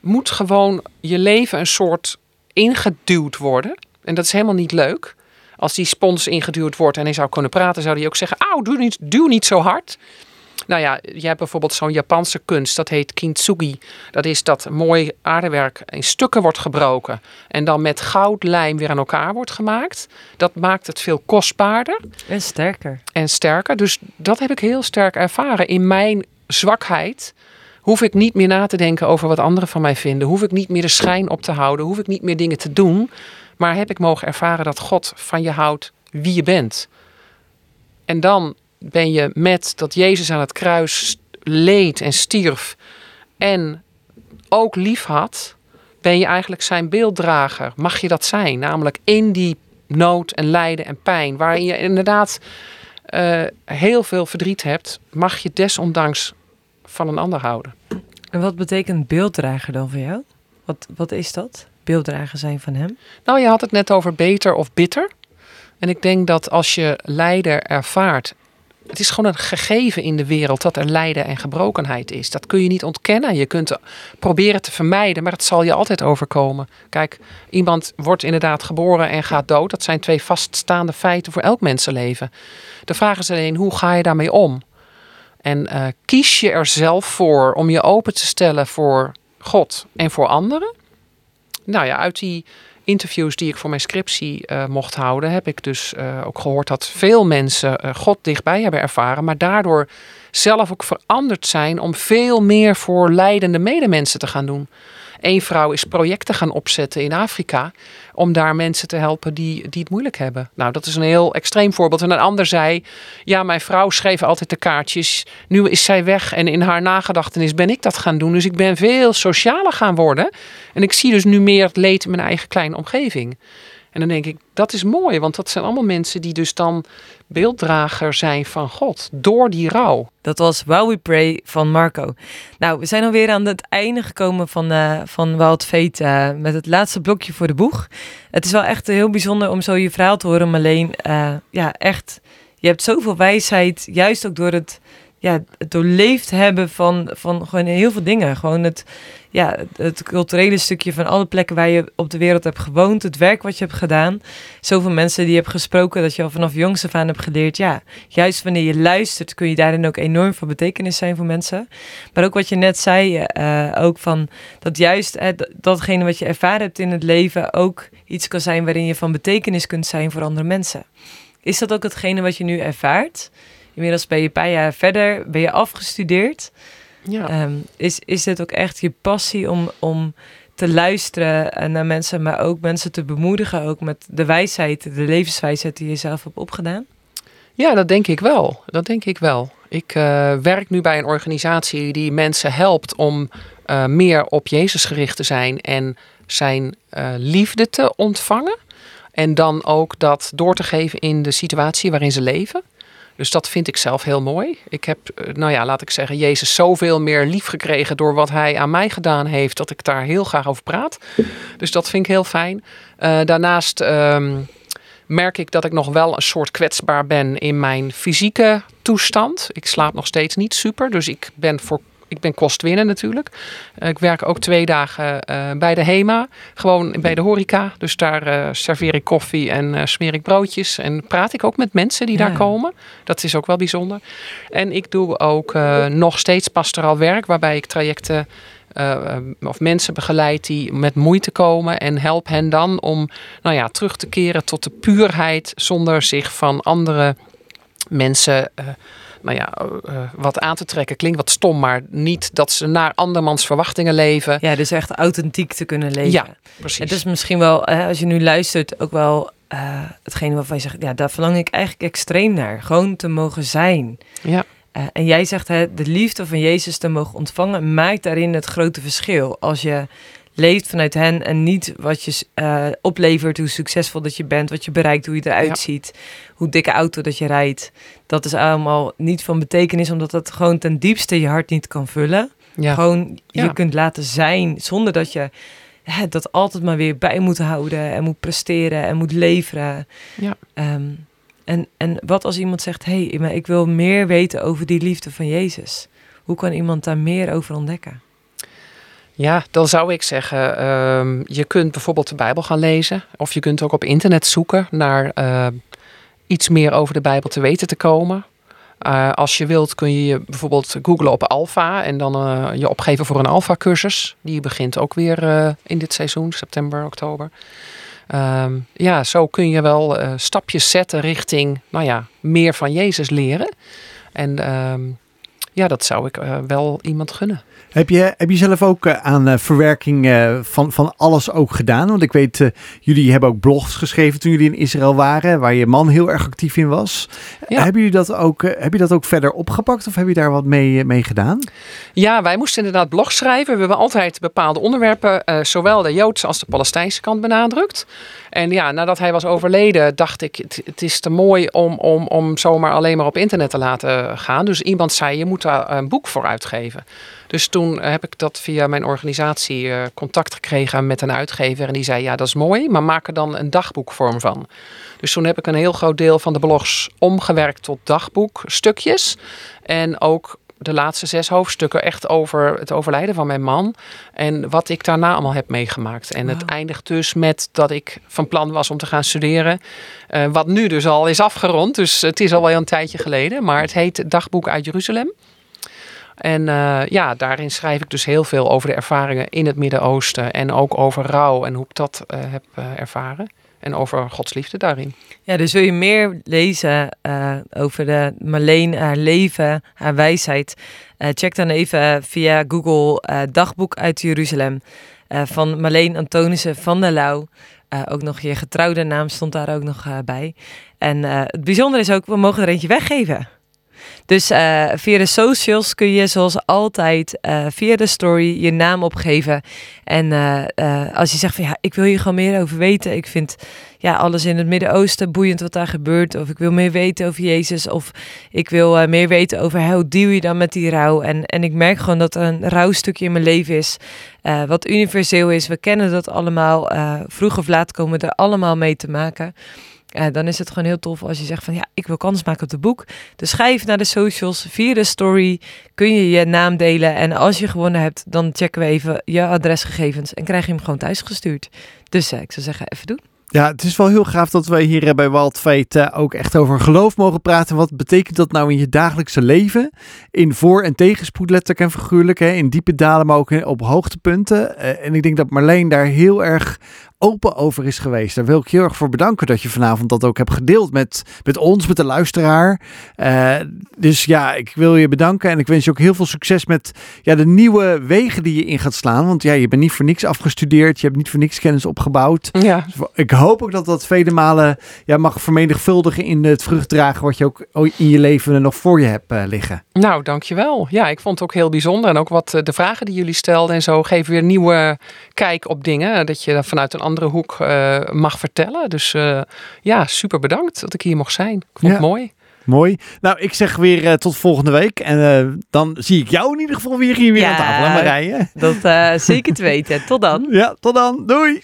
S3: moet gewoon je leven een soort ingeduwd worden. En dat is helemaal niet leuk. Als die spons ingeduwd wordt en hij zou kunnen praten, zou hij ook zeggen: Auw, doe niet, duw niet zo hard. Nou ja, je hebt bijvoorbeeld zo'n Japanse kunst, dat heet kintsugi. Dat is dat mooi aardewerk in stukken wordt gebroken en dan met goudlijm weer aan elkaar wordt gemaakt. Dat maakt het veel kostbaarder.
S2: En sterker.
S3: En sterker. Dus dat heb ik heel sterk ervaren in mijn zwakheid hoef ik niet meer na te denken over wat anderen van mij vinden. Hoef ik niet meer de schijn op te houden. Hoef ik niet meer dingen te doen. Maar heb ik mogen ervaren dat God van je houdt wie je bent. En dan ben je met dat Jezus aan het kruis leed en stierf. En ook lief had. Ben je eigenlijk zijn beelddrager. Mag je dat zijn? Namelijk in die nood en lijden en pijn. Waarin je inderdaad uh, heel veel verdriet hebt. Mag je desondanks van een ander houden.
S2: En wat betekent beelddrager dan voor jou? Wat, wat is dat? Beelddrager zijn van hem?
S3: Nou, je had het net over beter of bitter. En ik denk dat als je lijden ervaart. Het is gewoon een gegeven in de wereld dat er lijden en gebrokenheid is. Dat kun je niet ontkennen. Je kunt proberen te vermijden, maar het zal je altijd overkomen. Kijk, iemand wordt inderdaad geboren en gaat dood. Dat zijn twee vaststaande feiten voor elk mensenleven. De vraag is alleen, hoe ga je daarmee om? En uh, kies je er zelf voor om je open te stellen voor God en voor anderen? Nou ja, uit die interviews die ik voor mijn scriptie uh, mocht houden, heb ik dus uh, ook gehoord dat veel mensen God dichtbij hebben ervaren, maar daardoor zelf ook veranderd zijn om veel meer voor leidende medemensen te gaan doen. Eén vrouw is projecten gaan opzetten in Afrika om daar mensen te helpen die, die het moeilijk hebben. Nou, dat is een heel extreem voorbeeld. En een ander zei, ja, mijn vrouw schreef altijd de kaartjes. Nu is zij weg en in haar nagedachtenis ben ik dat gaan doen. Dus ik ben veel socialer gaan worden. En ik zie dus nu meer het leed in mijn eigen kleine omgeving. En dan denk ik, dat is mooi, want dat zijn allemaal mensen die dus dan beelddrager zijn van God door die rouw.
S2: Dat was While We Pray van Marco. Nou, we zijn alweer aan het einde gekomen van, uh, van Wild Fate uh, met het laatste blokje voor de boeg. Het is wel echt heel bijzonder om zo je verhaal te horen, alleen uh, ja, echt, je hebt zoveel wijsheid, juist ook door het ja, het doorleefd hebben van, van gewoon heel veel dingen. Gewoon het, ja, het culturele stukje van alle plekken waar je op de wereld hebt gewoond, het werk wat je hebt gedaan. Zoveel mensen die je hebt gesproken, dat je al vanaf jongs af aan hebt geleerd. Ja, juist wanneer je luistert, kun je daarin ook enorm van betekenis zijn voor mensen. Maar ook wat je net zei, uh, ook van dat juist uh, datgene wat je ervaren hebt in het leven ook iets kan zijn waarin je van betekenis kunt zijn voor andere mensen. Is dat ook hetgene wat je nu ervaart? Inmiddels ben je een paar jaar verder, ben je afgestudeerd. Ja. Um, is, is het ook echt je passie om, om te luisteren naar mensen, maar ook mensen te bemoedigen, ook met de wijsheid, de levenswijsheid die je zelf hebt opgedaan?
S3: Ja, dat denk ik wel. Dat denk ik wel. Ik uh, werk nu bij een organisatie die mensen helpt om uh, meer op Jezus gericht te zijn en zijn uh, liefde te ontvangen. En dan ook dat door te geven in de situatie waarin ze leven. Dus dat vind ik zelf heel mooi. Ik heb, eh, nou ja, laat ik zeggen, Jezus zoveel meer lief gekregen door wat hij aan mij gedaan heeft, dat ik daar heel graag over praat. Dus dat vind ik heel fijn. Uh, daarnaast um, merk ik dat ik nog wel een soort kwetsbaar ben in mijn fysieke toestand. Ik slaap nog steeds niet super, dus ik ben voor ik ben kostwinner natuurlijk. Uh, ik werk ook twee dagen uh, bij de HEMA, gewoon bij de horeca. Dus daar uh, serveer ik koffie en smeer ik broodjes. En praat ik ook met mensen die ja. daar komen. Dat is ook wel bijzonder. En ik doe ook nog steeds pastoraal werk, waarbij ik trajecten of mensen begeleid die met moeite komen en help hen dan om nou ja, terug te keren tot de puurheid zonder zich van andere mensen nou ja, uh, wat aan te trekken. Klinkt wat stom, maar niet dat ze naar andermans verwachtingen leven.
S2: Ja, dus echt authentiek te kunnen leven.
S3: Ja, precies.
S2: Het is misschien wel, als je nu luistert, ook wel uh, hetgene waarvan je zegt, ja, daar verlang ik eigenlijk extreem naar. Gewoon te mogen zijn.
S3: Ja.
S2: En jij zegt, hè, de liefde van Jezus te mogen ontvangen, maakt daarin het grote verschil. Als je leeft vanuit hen en niet wat je uh, oplevert, hoe succesvol dat je bent, wat je bereikt, hoe je eruit ja. ziet, hoe dikke auto dat je rijdt. Dat is allemaal niet van betekenis, omdat dat gewoon ten diepste je hart niet kan vullen. Ja. Gewoon je ja. kunt laten zijn zonder dat je hè, dat altijd maar weer bij moet houden en moet presteren en moet leveren.
S3: Ja.
S2: Um, en, en wat als iemand zegt, hé, hey, maar ik wil meer weten over die liefde van Jezus. Hoe kan iemand daar meer over ontdekken?
S3: Ja, dan zou ik zeggen, um, je kunt bijvoorbeeld de Bijbel gaan lezen. Of je kunt ook op internet zoeken naar uh, iets meer over de Bijbel te weten te komen. Uh, als je wilt kun je bijvoorbeeld googlen op Alpha en dan uh, je opgeven voor een Alpha cursus. Die begint ook weer in dit seizoen, september, oktober. Um, ja, zo kun je wel stapjes zetten richting, nou ja, meer van Jezus leren. En ja, dat zou ik wel iemand gunnen.
S1: Heb je, heb je zelf ook aan verwerking van, van alles ook gedaan? Want ik weet, jullie hebben ook blogs geschreven toen jullie in Israël waren, waar je man heel erg actief in was. Ja. Hebben jullie dat ook, heb je dat ook verder opgepakt of heb je daar wat mee, mee gedaan?
S3: Ja, wij moesten inderdaad blogs schrijven. We hebben altijd bepaalde onderwerpen, zowel de Joodse als de Palestijnse kant benadrukt. En ja, nadat hij was overleden, dacht ik, het, het, is te mooi om, om, om zomaar alleen maar op internet te laten gaan. Dus iemand zei, je moet daar een boek voor uitgeven. Dus toen heb ik dat via mijn organisatie uh, contact gekregen met een uitgever. En die zei, ja, dat is mooi, maar maak er dan een dagboekvorm van. Dus toen heb ik een heel groot deel van de blogs omgewerkt tot dagboekstukjes. En ook de laatste zes hoofdstukken echt over het overlijden van mijn man. En wat ik daarna allemaal heb meegemaakt. En het eindigt dus met dat ik van plan was om te gaan studeren. Uh, wat nu dus al is afgerond. Dus het is al wel een tijdje geleden. Maar het heet Dagboek uit Jeruzalem. En uh, ja, daarin schrijf ik dus heel veel over de ervaringen in het Midden-Oosten. En ook over rouw en hoe ik dat uh, heb ervaren en over Gods liefde daarin.
S2: Ja, dus wil je meer lezen over de Marleen, haar leven, haar wijsheid? Check dan even via Google Dagboek uit Jeruzalem van Marleen Antonissen van der Lauw. ook nog je getrouwde naam stond daar ook nog bij. En het bijzondere is ook, we mogen er eentje weggeven. Dus uh, via de socials kun je zoals altijd uh, via de story je naam opgeven. En uh, als je zegt van ja, ik wil hier gewoon meer over weten. Ik vind ja, alles in het Midden-Oosten boeiend wat daar gebeurt. Of ik wil meer weten over Jezus. Of ik wil meer weten over hoe deal je dan met die rouw. En, en ik merk gewoon dat er een rouwstukje in mijn leven is. wat universeel is. We kennen dat allemaal. vroeg of laat komen we er allemaal mee te maken. Uh, dan is het gewoon heel tof als je zegt van ja, ik wil kans maken op het boek. Dus schrijf naar de socials, via de story kun je je naam delen. En als je gewonnen hebt, dan checken we even je adresgegevens en krijg je hem gewoon thuis gestuurd. Dus uh, ik zou zeggen, even doen.
S1: Ja, het is wel heel gaaf dat wij hier eh, bij Wild ook echt over geloof mogen praten. Wat betekent dat nou in je dagelijkse leven? In voor- en tegenspoed, letterlijk en figuurlijk. Hè? In diepe dalen, maar ook op hoogtepunten. en ik denk dat Marleen daar heel erg open over is geweest. Daar wil ik heel erg voor bedanken dat je vanavond dat ook hebt gedeeld met, met ons, met de luisteraar. Uh, dus ja, ik wil je bedanken en ik wens je ook heel veel succes met ja, de nieuwe wegen die je in gaat slaan. Want ja, je bent niet voor niks afgestudeerd, je hebt niet voor niks kennis opgebouwd.
S3: Ja.
S1: Dus ik hoop ook dat dat vele malen ja, mag vermenigvuldigen in het vruchtdragen wat je ook in je leven nog voor je hebt uh, liggen.
S3: Nou, dankjewel. Ja, ik vond het ook heel bijzonder. En ook wat eh, de vragen die jullie stelden en zo geven weer nieuwe kijk op dingen. Dat je vanuit een andere hoek uh, mag vertellen. Dus uh, ja, super bedankt dat ik hier mocht zijn. Ik vond ja. het mooi.
S1: Mooi. Nou, ik zeg weer uh, tot volgende week. En dan zie ik jou in ieder geval weer hier weer ja, aan tafel, hè Marije?
S2: Dat zeker te weten. Tot dan.
S1: Ja, tot dan. Doei.